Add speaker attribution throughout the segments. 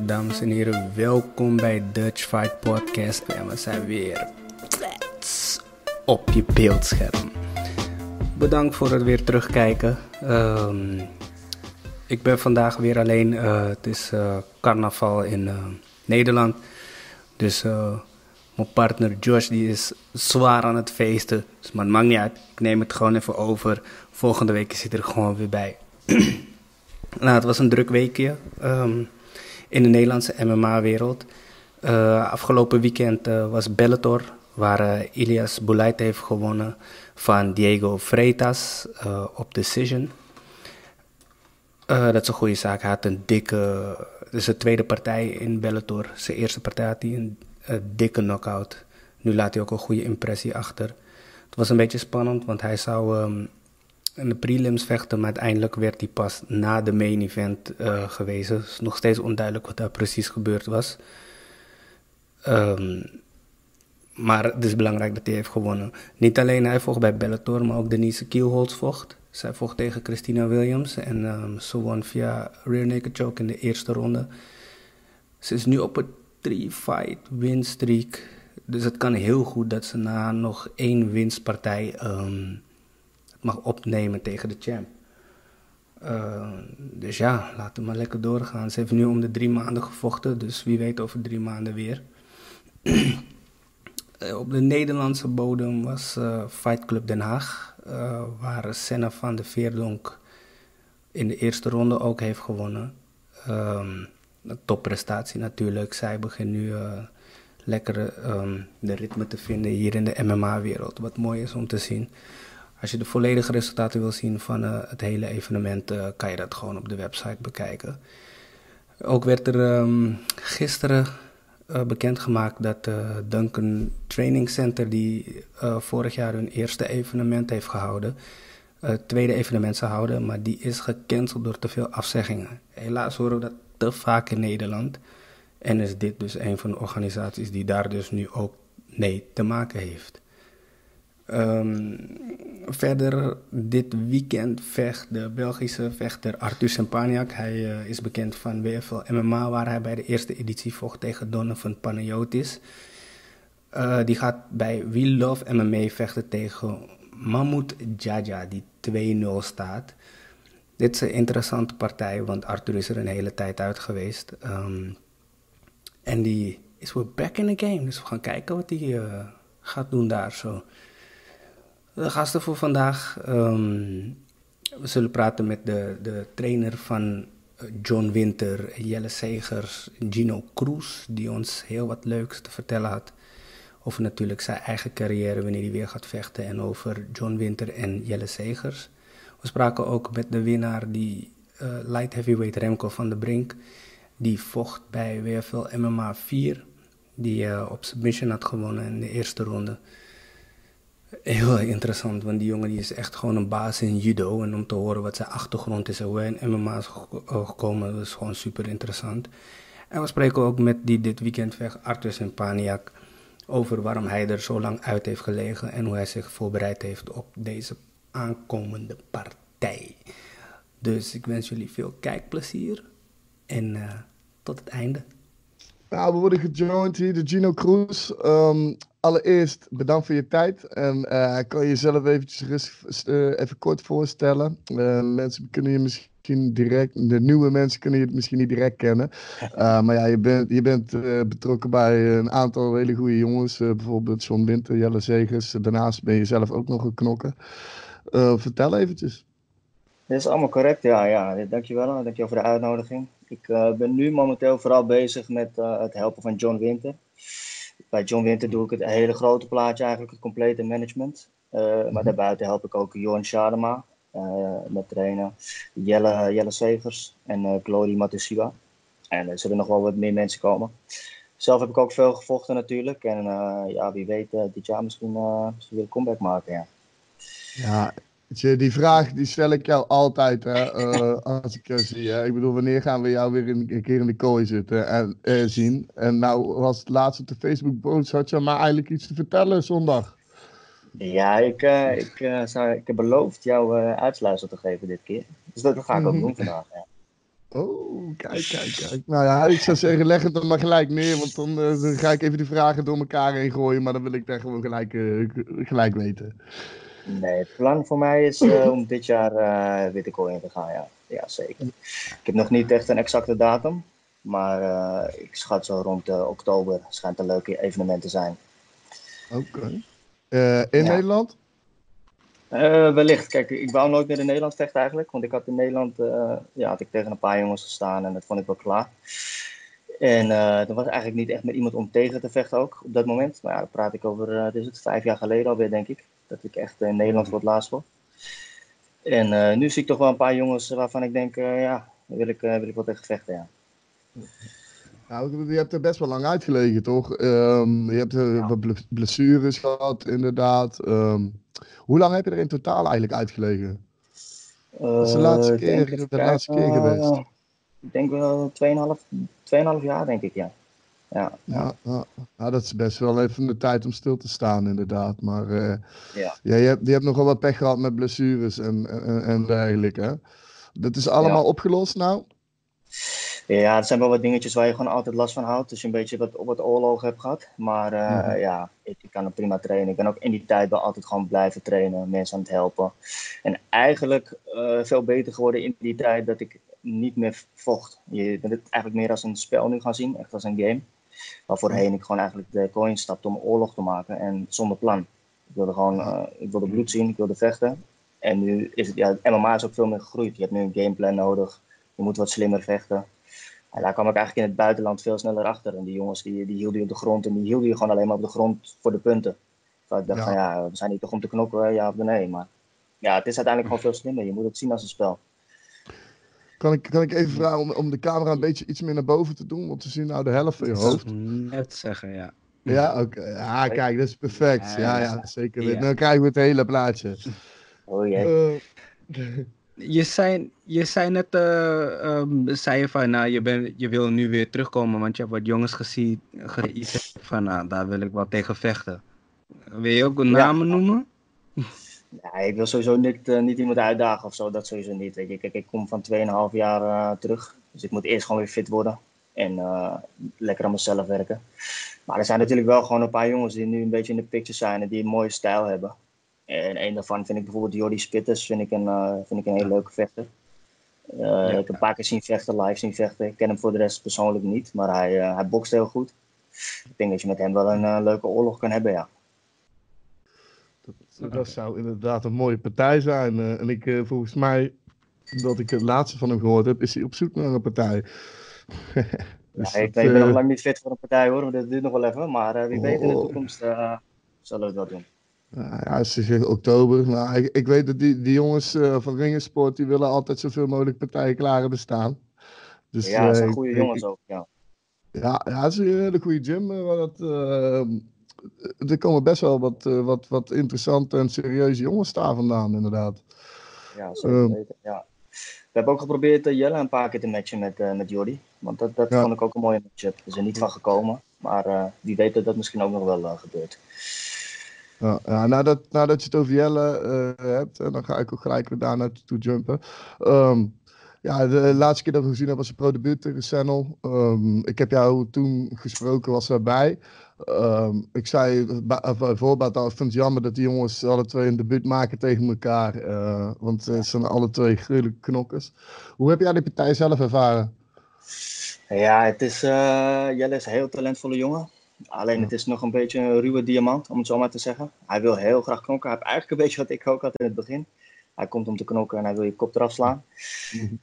Speaker 1: Dames en heren, welkom bij Dutch Fight Podcast. En we zijn weer op je beeldscherm. Bedankt voor het weer terugkijken. Ehm, ik ben vandaag weer alleen. Uh, het is uh, carnaval in uh, Nederland. Dus mijn partner Josh die is zwaar aan het feesten. Dus, maar het maakt niet uit. Ik neem het gewoon even over. Volgende week zit er gewoon weer bij. nou, het was een druk weekje. Um, in de Nederlandse MMA-wereld. Uh, afgelopen weekend uh, was Bellator, waar uh, Ilias Boulait heeft gewonnen van Diego Freitas op Decision. dat is een goede zaak. Hij had een dikke. Is de tweede partij in Bellator. Zijn eerste partij had hij een, dikke knockout. Nu laat hij ook een goede impressie achter. Het was een beetje spannend, want hij zou um, in de prelims vechten, maar uiteindelijk werd hij pas na de main event uh, gewezen. Is nog steeds onduidelijk wat daar precies gebeurd was. Um, maar het is belangrijk dat hij heeft gewonnen. Niet alleen hij vocht bij Bellator, maar ook Denise Kielholz vocht. Zij vocht tegen Christina Williams en um, ze won via rear naked choke in de eerste ronde. Ze is nu op een 3-fight win streak. Dus het kan heel goed dat ze na nog één winstpartij um, mag opnemen tegen de champ. Uh, dus ja, laten we maar lekker doorgaan. Ze heeft nu om de drie maanden gevochten, dus wie weet over drie maanden weer. uh, op de Nederlandse bodem was uh, Fight Club Den Haag, waar Senna van de Veerdonk in de eerste ronde ook heeft gewonnen. Um, een topprestatie natuurlijk. Zij begint nu lekker um, de ritme te vinden hier in de MMA-wereld. Wat mooi is om te zien. Als je de volledige resultaten wil zien van uh, het hele evenement, uh, kan je dat gewoon op de website bekijken. Ook werd er um, gisteren uh, bekendgemaakt dat Duncan Training Center, die vorig jaar hun eerste evenement heeft gehouden, het tweede evenement zou houden, maar die is gecanceld door te veel afzeggingen. Helaas horen we dat te vaak in Nederland. En is dit dus een van de organisaties die daar dus nu ook mee te maken heeft. Um, verder dit weekend vecht de Belgische vechter Arthur Sempaniak. Hij uh, is bekend van WFL MMA, waar hij bij de eerste editie vocht tegen Donovan Panayotis. Uh, die gaat bij We Love MMA vechten tegen Mahmoud Jaja, die 2-0 staat. Dit is een interessante partij, want Arthur is er een hele tijd uit geweest. Um, en die is weer back in the game, dus we gaan kijken wat hij uh, gaat doen daar zo. De gasten voor vandaag. Um, we zullen praten met de, de trainer van eh, John Winter, Jelle Segers, Gino Cruz, die ons heel wat leuks te vertellen had. Over natuurlijk zijn eigen carrière, wanneer hij weer gaat vechten. En over John Winter en Jelle Segers. We spraken ook met de winnaar, die uh, light heavyweight Remco van de Brink. Die vocht bij WFL MMA 4. Die uh, op submission had gewonnen in de eerste ronde. Heel interessant, want die jongen die is echt gewoon een baas in judo. En om te horen wat zijn achtergrond is en hoe hij in MMA is gekomen, dat is gewoon super interessant. En we spreken ook met die dit weekend vecht, Arthur Paniak, over waarom hij er zo lang uit heeft gelegen en hoe hij zich voorbereid heeft op deze aankomende partij. Dus ik wens jullie veel kijkplezier en uh, tot het einde.
Speaker 2: Nou, we worden gejoind hier, de Gino Cruz. Allereerst bedankt voor je tijd. En uh, kan je jezelf eventjes uh, even kort voorstellen? Uh, mensen kunnen je misschien direct, de nieuwe mensen kunnen je het misschien niet direct kennen. maar ja, je bent, je bent betrokken bij een aantal hele goede jongens. bijvoorbeeld John Winter, Jelle Zegers. Daarnaast ben je zelf ook nog een knokken. vertel eventjes.
Speaker 3: Dat is allemaal correct, ja. ja. Dankjewel, dankjewel voor de uitnodiging. Ik ben nu momenteel vooral bezig met het helpen van John Winter bij John Winter doe ik het hele grote plaatje, eigenlijk het complete management. Uh, maar mhm. daarbuiten help ik ook Jorn Schadema uh, met trainen, Jelle, Jelle Segers en uh, Glory Matusiwa. En er zullen nog wel wat meer mensen komen. Zelf heb ik ook veel gevochten natuurlijk. En ja, wie weet dit jaar misschien, misschien weer een comeback maken. Ja.
Speaker 2: ja, die vraag die stel ik jou altijd hè, uh, als ik je zie. Hè. Ik bedoel, wanneer gaan we jou weer een, keer in de kooi zitten en uh, zien? En nou was het laatst op de Facebook post, had je maar eigenlijk iets te vertellen zondag.
Speaker 3: Ja, ik, uh, ik, zou, ik heb beloofd jou uitsluitsel te geven dit keer. Dus dat ga ik ook mhm. doen vandaag. Ja.
Speaker 2: Oh, kijk, kijk, kijk. Nou ja, ik zou zeggen, leg het dan maar gelijk neer, want dan, dan ga ik even die vragen door elkaar heen gooien, maar dan wil ik daar gewoon gelijk, gelijk weten.
Speaker 3: Nee, het plan voor mij is uh, om dit jaar uh, in te gaan, ja. Ja, zeker. Ik heb nog niet echt een exacte datum, maar uh, ik schat zo rond oktober. Schijnt een leuke evenement te zijn.
Speaker 2: Oké. Okay. in ja. Nederland?
Speaker 3: Wellicht. Kijk, ik wou nooit meer in Nederland vechten eigenlijk. Want ik had in Nederland ja, had ik tegen een paar jongens gestaan en dat vond ik wel klaar. En uh, er was eigenlijk niet echt met iemand om tegen te vechten ook op dat moment. Maar ja, dan praat ik over, uh, is het, vijf jaar geleden alweer denk ik. Dat ik echt in Nederland voor het laatst was. En nu zie ik toch wel een paar jongens waarvan ik denk, ja, wil ik, wil ik wel tegen vechten, ja.
Speaker 2: Nou, je hebt er best wel lang uitgelegen, toch? Um, je hebt ja. blessures gehad, inderdaad. Um, hoe lang heb je er in totaal eigenlijk uitgelegen? Dat is de laatste keer, de laatste keer geweest.
Speaker 3: Uh, ik denk wel 2,5 jaar, denk ik, ja. Ja,
Speaker 2: ja, ja. Nou, dat is best wel even de tijd om stil te staan, inderdaad. Maar uh, ja. ja je, hebt, je hebt nogal wat pech gehad met blessures en, en, en dergelijke. Hè? Dat is allemaal ja. opgelost nou?
Speaker 3: Ja, er zijn wel wat dingetjes waar je gewoon altijd last van houdt. Dus je een beetje wat, wat oorlog hebt gehad. Maar uh, mm-hmm. ja, ik, ik, kan hem prima trainen. Ik ben ook in die tijd wel altijd gewoon blijven trainen. Mensen aan het helpen. En eigenlijk uh, veel beter geworden in die tijd dat ik niet meer vocht. Je bent het eigenlijk meer als een spel nu gaan zien. Echt als een game. Waar voorheen ik gewoon eigenlijk de coin stapte om oorlog te maken. En zonder plan. Ik wilde gewoon uh, ik wilde bloed zien. Ik wilde vechten. En nu is het, ja, MMA is ook veel meer gegroeid. Je hebt nu een gameplan nodig. Je moet wat slimmer vechten. En daar kwam ik eigenlijk in het buitenland veel sneller achter. En die jongens die, die hielden je op de grond en die hielden je gewoon alleen maar op de grond voor de punten. Dus ik dacht ja. van ja, we zijn hier toch om te knokken, ja of nee. Maar ja, het is uiteindelijk gewoon veel slimmer. Je moet het zien als een spel.
Speaker 2: Kan ik, kan ik even vragen om, om de camera een beetje iets meer naar boven te doen? Want we zien nou de helft van je hoofd.
Speaker 4: Net zeggen, ja.
Speaker 2: Ja, oké. Okay. Ja, kijk, dat is perfect. Ja, ja, zeker. Ja. Dan krijgen we het hele plaatje.
Speaker 3: Oh jee.
Speaker 4: Uh, je zei, je zei net, uh, um, zei je van, nou, je, ben, je wil nu weer terugkomen, want je hebt wat jongens gezien, gezien van, nou, daar wil ik wel tegen vechten. Wil je ook namen ja. noemen?
Speaker 3: Nee, ik wil sowieso niet, uh, niet iemand uitdagen of zo, dat sowieso niet. Weet je. Kijk, ik kom van 2,5 jaar uh, terug, dus ik moet eerst gewoon weer fit worden en lekker aan mezelf werken. Maar er zijn natuurlijk wel gewoon een paar jongens die nu een beetje in de picture zijn en die een mooie stijl hebben. En een daarvan vind ik bijvoorbeeld Jordi Spitters, vind ik een, vind ik een hele leuke vechter. Ja, ik heb een paar keer zien vechten, live zien vechten. Ik ken hem voor de rest persoonlijk niet, maar hij, hij bokst heel goed. Ik denk dat je met hem wel een leuke oorlog kan hebben, ja.
Speaker 2: Dat, dat zou inderdaad een mooie partij zijn. en ik, volgens mij, dat ik het laatste van hem gehoord heb, is hij op zoek naar een partij.
Speaker 3: dus ja, ik, dat, ik ben nog lang niet fit voor een partij hoor, dat duurt nog wel even. Maar wie weet in de oh. toekomst zullen we het wel doen.
Speaker 2: Ja, ze zeggen oktober. Maar ik, ik, weet dat die, die jongens uh, van Ringensport, die willen altijd zoveel mogelijk partijen klaar hebben staan.
Speaker 3: Dus, ja, dat zijn uh, goede ik, jongens ook, ja.
Speaker 2: Ja, ja, het is een hele goede gym. Maar dat, uh, er komen best wel wat, wat, wat interessante en serieuze jongens daar vandaan, inderdaad.
Speaker 3: Ja, zeker ehm, weten, ja. We hebben ook geprobeerd Jelle een paar keer te matchen met, met Jordi. Want dat, dat ja. vond ik ook een mooie matchup. Er is er niet van gekomen. Maar wie weet dat dat misschien ook nog wel gebeurt.
Speaker 2: Ja, ja, nadat, nadat je het over Jelle uh, hebt, en dan ga ik ook gelijk weer daar naartoe jumpen. Um, ja, de laatste keer dat we gezien hebben was een pro-debuut tegen Sennel. Um, ik heb jou toen gesproken, was daarbij. Um, ik zei bijvoorbeeld al, ik vind het jammer dat die jongens alle twee een debuut maken tegen elkaar. Uh, want ze zijn alle twee gruwelijke knokkers. Hoe heb jij die partij zelf ervaren?
Speaker 3: Ja, het is, uh, Jelle is een heel talentvolle jongen. Alleen het is nog een beetje een ruwe diamant, om het zo maar te zeggen. Hij wil heel graag knokken. Hij heeft eigenlijk een beetje wat ik ook had in het begin. Hij komt om te knokken en hij wil je kop eraf slaan.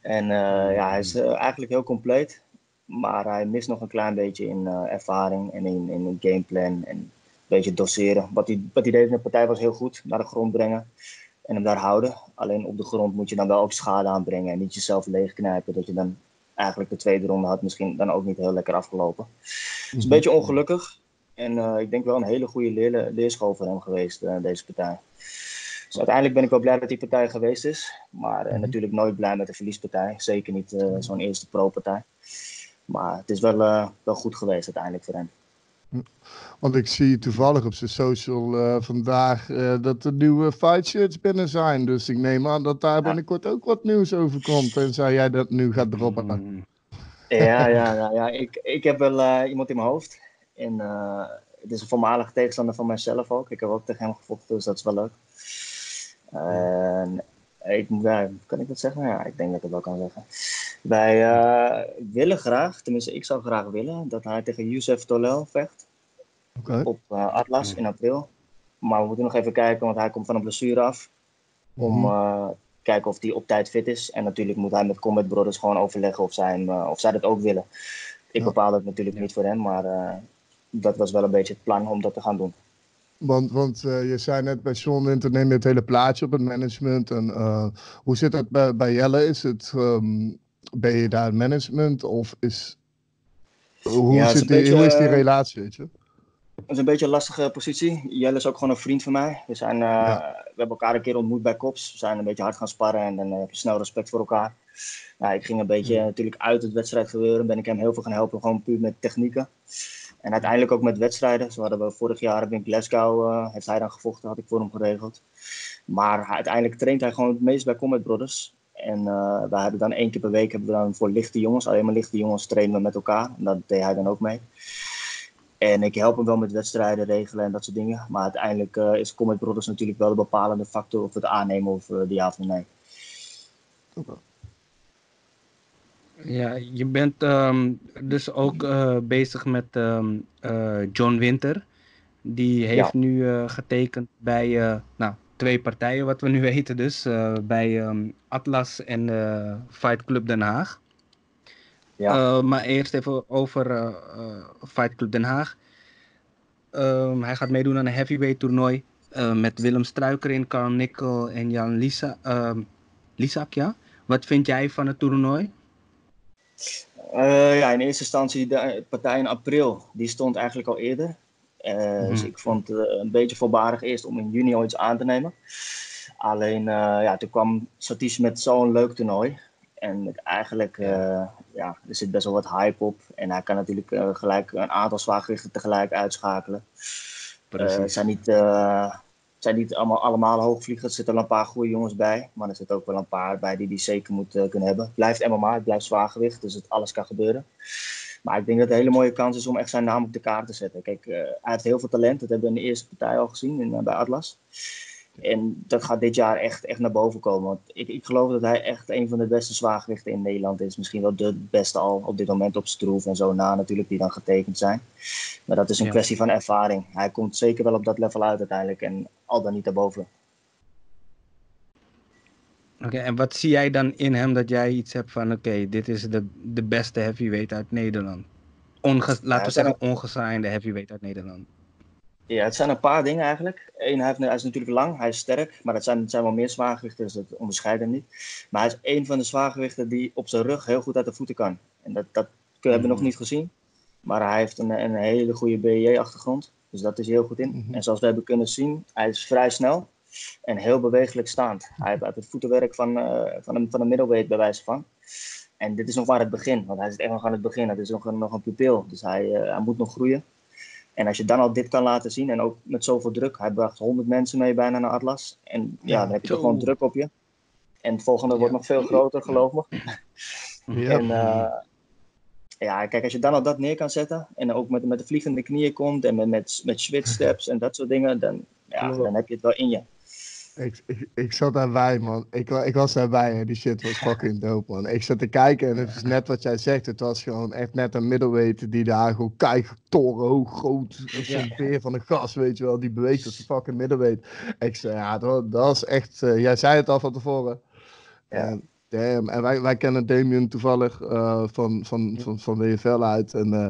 Speaker 3: En uh, ja, hij is eigenlijk heel compleet. Maar hij mist nog een klein beetje in uh, ervaring en in, in een gameplan. En een beetje doseren. Wat hij, wat hij deed in de partij was heel goed. Naar de grond brengen en hem daar houden. Alleen op de grond moet je dan wel ook schade aanbrengen. En niet jezelf leegknijpen. Dat je dan eigenlijk de tweede ronde had misschien dan ook niet heel lekker afgelopen. Het is een beetje ongelukkig. En uh, ik denk wel een hele goede leer leerschool voor hem geweest, uh, deze partij. Dus uiteindelijk ben ik wel blij dat die partij geweest is. Maar uh, natuurlijk nooit blij met de verliespartij. Zeker niet zo'n eerste pro-partij. Maar het is wel, wel goed geweest uiteindelijk voor hem.
Speaker 2: Want ik zie toevallig op zijn social uh, vandaag uh, dat er nieuwe fight shirts binnen zijn. Dus ik neem aan dat daar binnenkort ook wat nieuws over komt. En zou jij dat nu gaat droppen?
Speaker 3: Mm. Ja, ja, ja, ja. Ik, ik heb wel uh, iemand in mijn hoofd. En het is een voormalige tegenstander van mijzelf ook. Ik heb ook tegen hem gevochten, dus dat is wel leuk. En ik, ja, kan ik dat zeggen? Ja, ik denk dat ik het wel kan zeggen. Wij willen graag, tenminste ik zou graag willen, dat hij tegen Youssef Tolel vecht op uh, Atlas in april. Maar we moeten nog even kijken, want hij komt van een blessure af. Om mm kijken of hij op tijd fit is. En natuurlijk moet hij met Combat Brothers gewoon overleggen of zij, uh, of zij dat ook willen. Ik bepaal het natuurlijk niet voor hem, maar dat was wel een beetje het plan om dat te gaan doen.
Speaker 2: Want, want je zei net bij Sean Winter neem je het hele plaatje op het management. En, hoe zit dat bij, bij Jelle? Is het, um, ben je daar management of is... Hoe, ja, zit die, hoe is die relatie, weet je?
Speaker 3: Dat is een beetje een lastige positie. Jelle is ook gewoon een vriend van mij. We, zijn, uh, we hebben elkaar een keer ontmoet bij Kops. We zijn een beetje hard gaan sparren en dan heb je snel respect voor elkaar. Nou, ik ging een beetje natuurlijk uit het wedstrijd gebeuren. Ben ik hem heel veel gaan helpen, gewoon puur met technieken. En uiteindelijk ook met wedstrijden. Zo hadden we vorig jaar in Glasgow, uh, heeft hij dan gevochten, had ik voor hem geregeld. Maar uiteindelijk traint hij gewoon het meest bij Combat Brothers. En uh, we hebben dan één keer per week hebben we dan voor lichte jongens, alleen maar lichte jongens trainen we met elkaar. En dat deed hij dan ook mee. En ik help hem wel met wedstrijden regelen en dat soort dingen. Maar uiteindelijk uh, is Comet Brothers natuurlijk wel de bepalende factor of we het aannemen of uh, de ja of nee.
Speaker 4: Ja, je bent um, dus ook uh, bezig met um, John Winter. Die heeft ja. nu getekend bij nou, twee partijen, wat we nu weten dus. bij um, Atlas en Fight Club Den Haag. Ja. Maar eerst even over Fight Club Den Haag. Hij gaat meedoen aan een heavyweight toernooi met Willem Struiker in, Carl Nickel en Jan Lisa, Lisak. Ja? Wat vind jij van het toernooi?
Speaker 3: Ja, in eerste instantie de partij in april, die stond eigenlijk al eerder. Mm -hmm. Dus ik vond het een beetje voorbarig eerst om in juni al iets aan te nemen. Alleen, ja, toen kwam Satish met zo'n leuk toernooi. En eigenlijk, ja, er zit best wel wat hype op. En hij kan natuurlijk gelijk een aantal zwaargewichten tegelijk uitschakelen. Precies. Uh, zijn niet, zijn niet allemaal, allemaal hoogvliegers. Er zitten al een paar goede jongens bij. Maar er zitten ook wel een paar bij die die zeker moet kunnen hebben. Het blijft MMA, het blijft zwaargewicht. Dus het, alles kan gebeuren. Maar ik denk dat het een hele mooie kans is om echt zijn naam op de kaart te zetten. Kijk, hij heeft heel veel talent. Dat hebben we in de eerste partij al gezien in, bij Atlas. En dat gaat dit jaar echt, echt naar boven komen. Want ik, ik geloof dat hij echt een van de beste zwaargewichten in Nederland is. Misschien wel de beste al op dit moment op Stroef en zo na natuurlijk, die dan getekend zijn. Maar dat is een ja. kwestie van ervaring. Hij komt zeker wel op dat level uit uiteindelijk en al dan niet daarboven.
Speaker 4: Oké, en wat zie jij dan in hem dat jij iets hebt van: oké, dit is de, de beste heavyweight uit Nederland? Onge laten we zeggen, ongesainde heavyweight uit Nederland.
Speaker 3: Ja, het zijn een paar dingen eigenlijk. Eén, hij, heeft, hij, is natuurlijk lang, hij is sterk, maar het zijn, het zijn wel meer zwaargewichten, dus dat onderscheiden niet. Maar hij is één van de zwaargewichten die op zijn rug heel goed uit de voeten kan. En dat, dat hebben we nog mhm. niet gezien. Maar hij heeft een, een hele goede BJ-achtergrond, dus dat is heel goed in. Mhm. En zoals we hebben kunnen zien, hij is vrij snel en heel bewegelijk staand. Hij heeft het voetenwerk van, uh, van, een, van een middleweight bij wijze van. En dit is nog maar het begin, want hij zit echt nog aan het begin. Het is nog een, nog een pupil, dus hij, uh, hij moet nog groeien. En als je dan al dit kan laten zien en ook met zoveel druk, hij bracht 100 mensen mee bijna naar Atlas. En ja, dan heb je toch gewoon druk op je. En het volgende wordt nog veel groter, geloof me. Ja. En uh, ja, kijk, als je dan al dat neer kan zetten en ook met, met de vliegende knieën komt en met, met, met switch steps en dat soort dingen, dan, ja, dan heb je het wel in je.
Speaker 2: Ik, ik, ik zat daarbij, man. Ik, ik was daarbij en die shit was fucking dope, man. Ik zat te kijken en het is net wat jij zegt. Het was gewoon echt net een middleweight die daar gewoon kijk, toren groot, zo'n veer van een gas, weet je wel. Die beweegt als een fucking middleweight. Ik zei, ja, dat, dat is echt... Uh, jij zei het al van tevoren. Ja. damn. En wij, wij kennen Damien toevallig uh, van, van, van, van WFL uit. En... Uh,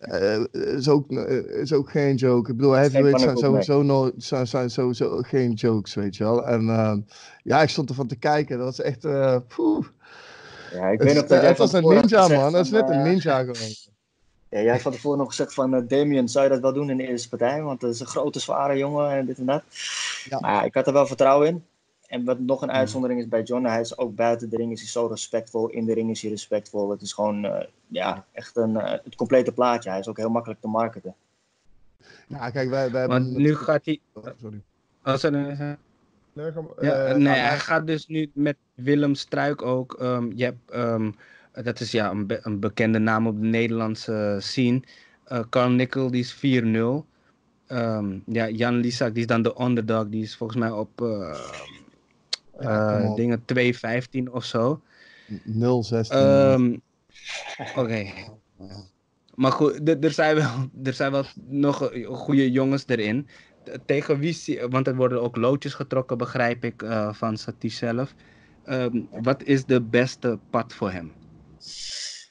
Speaker 2: uh, is, ook, is ook geen joke. Ik bedoel, heavyweights zijn sowieso, no, zijn, zijn sowieso geen jokes, weet je wel. En uh, ja, ik stond ervan te kijken. Dat was echt. Ja, ik weet nog dat Het was een ninja, man. Dat is net een ninja gewoon.
Speaker 3: Ja, jij had van tevoren nog gezegd van Damien, zou je dat wel doen in de eerste partij? Want dat is een grote, zware jongen en dit en dat. Ja. Maar ja, ik had er wel vertrouwen in. En wat nog een uitzondering is bij John, hij is ook buiten de ring is hij zo respectvol. In de ring is hij respectvol. Het is gewoon uh, ja, echt een, uh, het complete plaatje. Hij is ook heel makkelijk te marketen.
Speaker 2: Ja, kijk, wij, wij
Speaker 1: Want
Speaker 2: hebben...
Speaker 1: nu gaat hij...
Speaker 2: Oh, sorry.
Speaker 1: Oh, sorry.
Speaker 2: Nee, ga maar-
Speaker 1: Ja,
Speaker 2: eh,
Speaker 1: nee,
Speaker 2: nou,
Speaker 1: hij gaat dus nu met Willem Struik ook. ehm, je hebt, ehm, dat is ja, een, be- een bekende naam op de Nederlandse scene. Eh Carl Nickel, die is 4-0. Ehm, ja, Jan Lisak, die is dan de underdog. Die is volgens mij op eh,
Speaker 2: Ja,
Speaker 1: eh, dingen 2-15 of zo.
Speaker 2: 016.
Speaker 1: Ehm, Oké. Maar goed, er- zijn wel, er zijn wel nog eh, goede jongens erin. Tegen wie, zie- want er worden ook loodjes getrokken, begrijp ik, eh, van Satish zelf. Ehm, wat is de beste pad voor hem?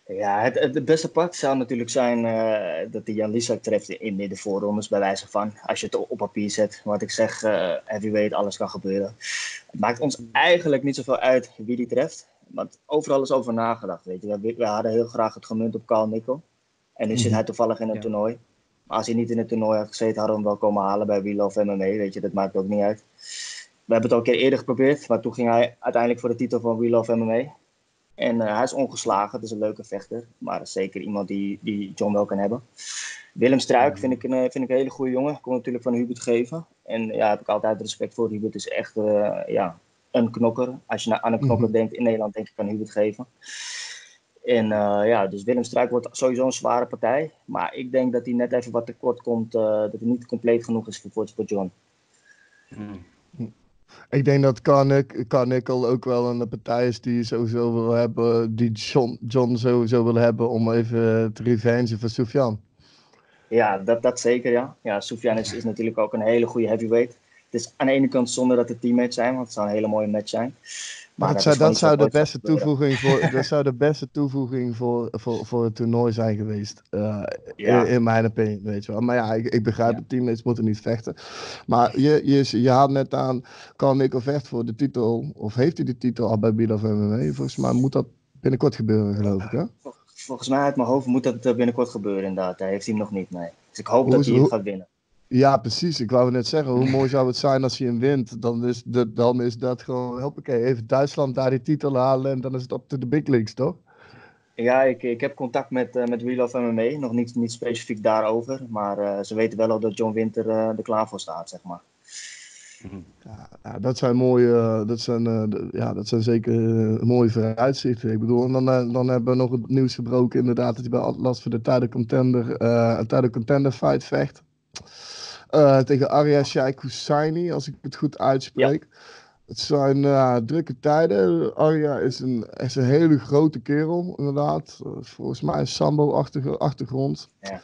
Speaker 3: Ja, het, het, beste pad zou natuurlijk zijn eh, dat hij Jan Lisak treft in, de voorrondes, bij wijze van. Als je het op papier zet. Wat ik zeg, eh heavyweight, alles kan gebeuren. Het maakt ons eigenlijk niet zoveel uit wie die treft. Want overal is over nagedacht, weet je. We, we hadden heel graag het gemunt op Carl Nickel. En nu zit hij toevallig in een
Speaker 1: Ja.
Speaker 3: toernooi. Maar als hij niet in het toernooi had gezeten, hadden we hem wel komen halen bij Wheel of MMA, weet je. Dat maakt ook niet uit. We hebben het al een keer eerder geprobeerd, maar toen ging hij uiteindelijk voor de titel van Wheel of MMA. En eh, hij is ongeslagen, is een leuke vechter. Maar zeker iemand die, die John wel kan hebben. Willem Struik vind ik een, eh, vind ik een hele goede jongen. Komt natuurlijk van Hubert Geven. En ja, heb ik altijd respect voor. Hubert is echt eh, ja, een knokker. Als je naar- aan een knokker denkt in Nederland, denk ik aan Hubert Geven. En ja, dus Willem Struik wordt sowieso een zware partij. Maar ik denk dat hij net even wat tekort komt. dat hij niet compleet genoeg is voor, voor John.
Speaker 2: Ik denk dat Carnic, Carnickel ook wel een partij is die sowieso wil hebben, die John, John sowieso wil hebben om even te revenge voor Sufjan.
Speaker 3: Ja, dat, dat zeker, ja. Ja, is, is natuurlijk ook een hele goede heavyweight. Het is aan de ene kant zonde dat het teammatch zijn, want het zou een hele mooie match zijn.
Speaker 2: Maar dat zou, dat zou de beste toevoeging voor, dat zou de beste toevoeging voor, voor, voor het toernooi zijn geweest. eh,
Speaker 3: Ja.
Speaker 2: in, in mijn opinie, weet je wel. Maar ja, ik, ik begrijp
Speaker 3: Ja.
Speaker 2: het, teammates moeten niet vechten. Maar je, je, je had net aan, kan Nico vecht voor de titel, of heeft hij de titel al bij Bill of MMA? Volgens mij moet dat binnenkort gebeuren, geloof ik, hè?
Speaker 3: Vol- Volgens mij uit mijn hoofd moet dat eh, binnenkort gebeuren inderdaad. Hij heeft hij hem nog niet, nee. Dus ik hoop
Speaker 2: Hoe
Speaker 3: dat
Speaker 2: is-
Speaker 3: hij
Speaker 2: hoe-
Speaker 3: gaat winnen.
Speaker 2: Ja, precies. Ik wou net zeggen, hoe mooi zou het zijn als hij hem wint? Dan is, de, dan is dat gewoon, hoppakee, even Duitsland daar die titel halen en dan is het op to de big leagues, toch?
Speaker 3: Ja, ik, ik heb contact met, eh met Wheel of MMA. Nog niet, niet specifiek daarover. Maar eh, ze weten wel al dat John Winter eh, er klaar voor staat, zeg maar.
Speaker 2: Ja, ja, dat zijn mooie, eh, dat zijn, eh, ja, dat zijn zeker mooie vooruitzichten. Ik bedoel, en dan, dan hebben we nog het nieuws gebroken inderdaad dat hij bij Atlas voor de title contender, eh contender fight vecht. Eh, tegen Arya Sheikh Husseini, als ik het goed uitspreek. Het zijn eh, drukke tijden. Arya is een, is een hele grote kerel, inderdaad. Eh, volgens mij een sambo-achtige achtergrond.
Speaker 3: Ja.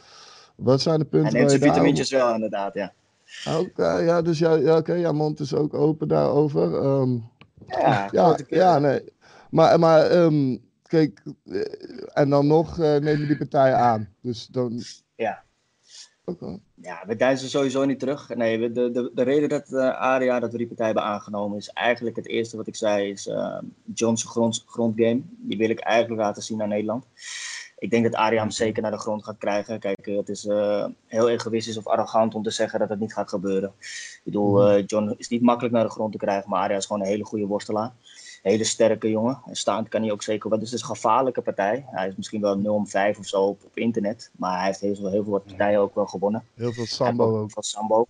Speaker 2: Wat zijn de
Speaker 3: Hij
Speaker 2: punten
Speaker 3: neemt
Speaker 2: waar
Speaker 3: zijn vitamintjes wel, inderdaad, ja.
Speaker 2: Oké, ja, dus ja, ja, oké, ja, mond is ook open daarover. Ehm,
Speaker 3: Ja,
Speaker 2: ja, ja, nee. Maar, maar ehm, kijk, en dan nog neem je die partijen aan. Dus dan.
Speaker 3: Ja.
Speaker 2: Oké.
Speaker 3: Ja, we deinzen sowieso niet terug. Nee, de, de, de reden dat eh Aria, dat we die partij hebben aangenomen, is eigenlijk het eerste wat ik zei, is eh John's grond, grondgame. Die wil ik eigenlijk laten zien aan Nederland. Ik denk dat Aria hem zeker naar de grond gaat krijgen. Kijk, eh, het is eh, heel egoïstisch of arrogant om te zeggen dat het niet gaat gebeuren. Ik bedoel, eh, John is niet makkelijk naar de grond te krijgen, maar Aria is gewoon een hele goede worstelaar. Hele sterke jongen. En staand kan hij ook zeker wel. Dus het is een gevaarlijke partij. Hij is misschien wel 0 om 5 of zo op, op internet. Maar hij heeft heel veel, heel veel partijen ook wel gewonnen.
Speaker 2: Heel veel sambo ook.
Speaker 3: Van Sambo.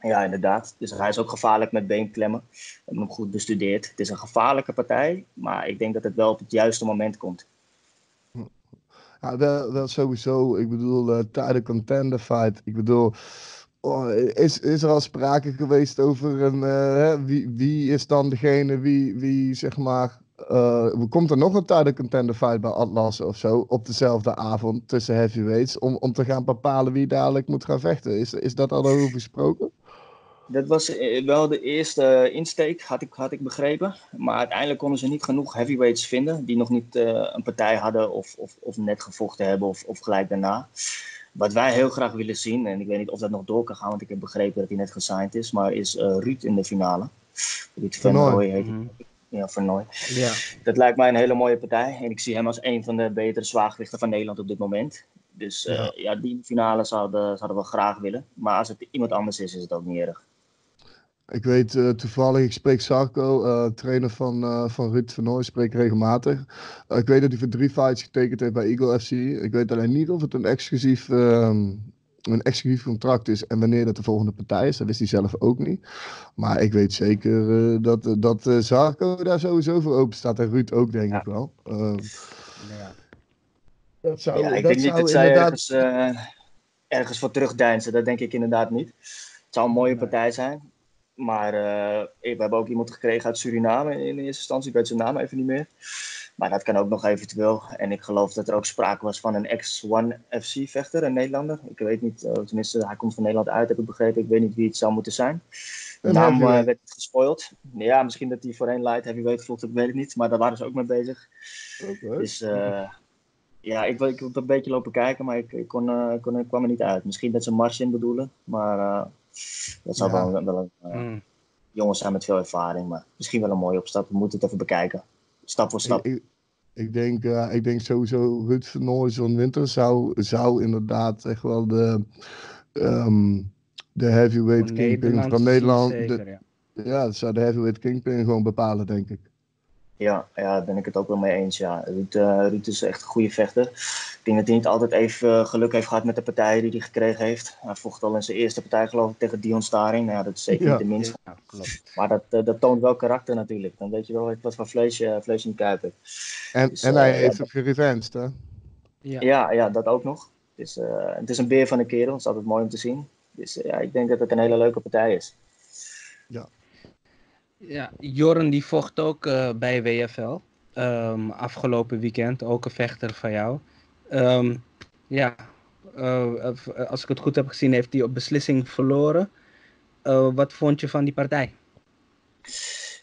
Speaker 3: Ja, inderdaad. Dus hij is ook gevaarlijk met beenklemmen. We hebben hem goed bestudeerd. Het is een gevaarlijke partij, maar ik denk dat het wel op het juiste moment komt.
Speaker 2: Ja, wel, wel sowieso. Ik bedoel, eh tijdens contender fight. Ik bedoel, oh, is, is er al sprake geweest over een, eh, wie, wie is dan degene wie, wie zeg maar. eh, komt er nog een tijdens contender fight bij Atlas of zo op dezelfde avond tussen heavyweights om, om te gaan bepalen wie dadelijk moet gaan vechten? Is, is dat al over gesproken?
Speaker 3: Dat was eh, wel de eerste insteek, had ik, had ik begrepen. Maar uiteindelijk konden ze niet genoeg heavyweights vinden die nog niet een partij hadden of, of, of net gevochten hebben of, of gelijk daarna. Wat wij heel graag willen zien, en ik weet niet of dat nog door kan gaan, want ik heb begrepen dat hij net gesigned is, maar is eh Ruud in de finale. Ruud van heet hij.
Speaker 1: Mhm.
Speaker 3: Ja, Vernooy.
Speaker 1: Ja.
Speaker 3: Dat lijkt mij een hele mooie partij. En ik zie hem als een van de betere zwaargewichten van Nederland op dit moment. Dus eh,
Speaker 2: Ja.
Speaker 3: ja. die finale zouden, zouden we graag willen. Maar als het iemand anders is, is het ook niet erg.
Speaker 2: Ik weet eh, toevallig, ik spreek Sarko, eh, trainer van, eh van Ruud van Nooy, spreek regelmatig. Ik weet dat hij voor drie fights getekend heeft bij Eagle FC. Ik weet alleen niet of het een exclusief ehm, een exclusief contract is en wanneer dat de volgende partij is. Dat wist hij zelf ook niet. Maar ik weet zeker dat, dat Zarco daar sowieso voor open staat. En Ruud ook, denk
Speaker 3: Ja.
Speaker 2: ik wel.
Speaker 3: Ja.
Speaker 2: dat zou,
Speaker 3: Ja, ik
Speaker 2: dat
Speaker 3: denk niet
Speaker 2: zou
Speaker 3: dat zij
Speaker 2: inderdaad...
Speaker 3: ergens, ergens voor terugdeinzen. Dat denk ik inderdaad niet. Het zou een mooie partij zijn. Maar eh, we hebben ook iemand gekregen uit Suriname in, eerste instantie. Ik weet zijn naam even niet meer. Maar dat kan ook nog eventueel. En ik geloof dat er ook sprake was van een ex-One FC-vechter, een Nederlander. Ik weet niet, eh, tenminste, hij komt van Nederland uit, heb ik begrepen. Ik weet niet wie het zou moeten zijn. De naam
Speaker 2: heavyweight.
Speaker 3: werd gespoild. Ja, misschien dat hij voorheen light heavyweight vlogt, ik weet het niet. Maar daar waren ze ook mee bezig. Dus ja, ik wil ik wil een beetje lopen kijken, maar ik, ik, kon, kon, ik kwam er niet uit. Misschien dat ze Marcin bedoelen, maar dat zou
Speaker 2: Ja.
Speaker 3: wel, wel een eh,
Speaker 1: Mm.
Speaker 3: jongen zijn met veel ervaring. Maar misschien wel een mooie opstap. We moeten het even bekijken. Stap voor stap.
Speaker 2: Ik, ik, ik, denk, eh, ik denk sowieso Ruud van John Winter zou, zou inderdaad echt wel de, ehm, de heavyweight kingpin van Nederland. de-
Speaker 1: ja.
Speaker 2: ja, dat zou de heavyweight kingpin gewoon bepalen, denk ik.
Speaker 3: Ja, ja, daar ben ik het ook wel mee eens. Ja. Ruud, eh, Ruud is echt een goede vechter. Ik denk dat hij niet altijd even eh, geluk heeft gehad met de partijen die hij gekregen heeft. Hij vocht al in zijn eerste partij, geloof ik, tegen Dion Staring. Nou, ja, dat is zeker
Speaker 2: Ja.
Speaker 3: niet de minste.
Speaker 1: Ja, klopt.
Speaker 3: Maar dat, eh, dat toont wel karakter natuurlijk. Dan weet je wel wat voor vlees je, vlees je in de kuip hebt.
Speaker 2: En,
Speaker 3: Dus,
Speaker 2: en hij heeft ook gerevenged, hè?
Speaker 1: Ja.
Speaker 3: Ja, ja, dat ook nog. Het is, eh, het is een beer van een kerel. Het is altijd mooi om te zien. Dus ja, ik denk dat het een hele leuke partij is.
Speaker 1: Ja, Jorn die vocht ook eh, bij WFL. ehm, afgelopen weekend, ook een vechter van jou. Ehm, ja, eh, eh, als ik het goed heb gezien, heeft hij op beslissing verloren. Wat vond je van die partij?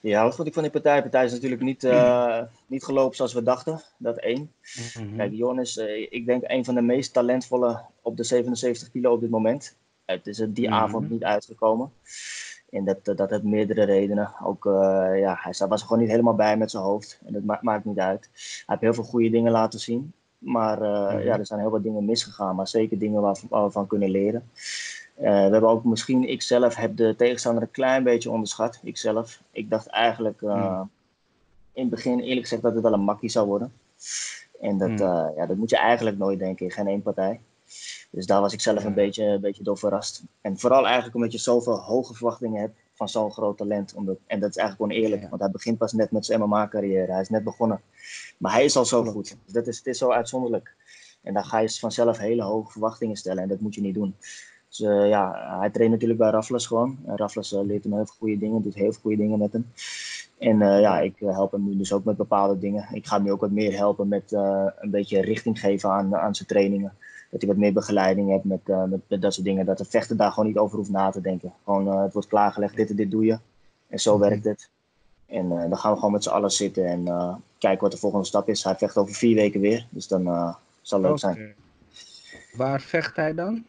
Speaker 3: Ja, wat vond ik van die partij? De partij is natuurlijk niet, niet gelopen zoals we dachten. Dat één. Kijk, Jon is, ik denk, een van de meest talentvolle op de 77 kilo op dit moment. Het is er die
Speaker 1: Mhm.
Speaker 3: avond niet uitgekomen. En dat, dat, heeft meerdere redenen. Ook, eh, ja, hij was er gewoon niet helemaal bij met zijn hoofd. En dat ma- maakt niet uit. Hij heeft heel veel goede dingen laten zien. Maar eh,
Speaker 1: Mhm.
Speaker 3: ja, er zijn heel wat dingen misgegaan. Maar zeker dingen waar, waar we van kunnen leren. Eh, we hebben ook misschien, ik zelf heb de tegenstander een klein beetje onderschat. Ikzelf. Ik dacht eigenlijk
Speaker 1: Mhm.
Speaker 3: in het begin eerlijk gezegd dat het wel een makkie zou worden. En dat,
Speaker 1: Mhm.
Speaker 3: ja, dat moet je eigenlijk nooit denken in geen één partij. Dus daar was ik zelf een, beetje, een beetje door verrast. En vooral eigenlijk omdat je zoveel hoge verwachtingen hebt van zo'n groot talent. Omdat, en dat is eigenlijk oneerlijk, want hij begint pas net met zijn MMA-carrière. Hij is net begonnen. Maar hij is al zo goed. Dus dat is, het is zo uitzonderlijk. En dan ga je vanzelf hele hoge verwachtingen stellen en dat moet je niet doen. Dus eh, ja, hij traint natuurlijk bij Raffles gewoon. Raffles eh, leert hem heel veel goede dingen, doet heel veel goede dingen met hem. En eh, ja, ik help hem nu dus ook met bepaalde dingen. Ik ga hem nu ook wat meer helpen met een beetje richting geven aan, aan zijn trainingen. Dat hij wat meer begeleiding heeft met, eh, met, met dat soort dingen. Dat de vechter daar gewoon niet over hoeft na te denken. Gewoon, eh, het wordt klaargelegd, dit en dit doe je. En zo
Speaker 2: Mhm.
Speaker 3: werkt het. En eh, dan gaan we gewoon met z'n allen zitten en eh, kijken wat de volgende stap is. Hij vecht over vier weken weer, dus dan eh, zal het leuk zijn.
Speaker 1: Waar vecht hij dan?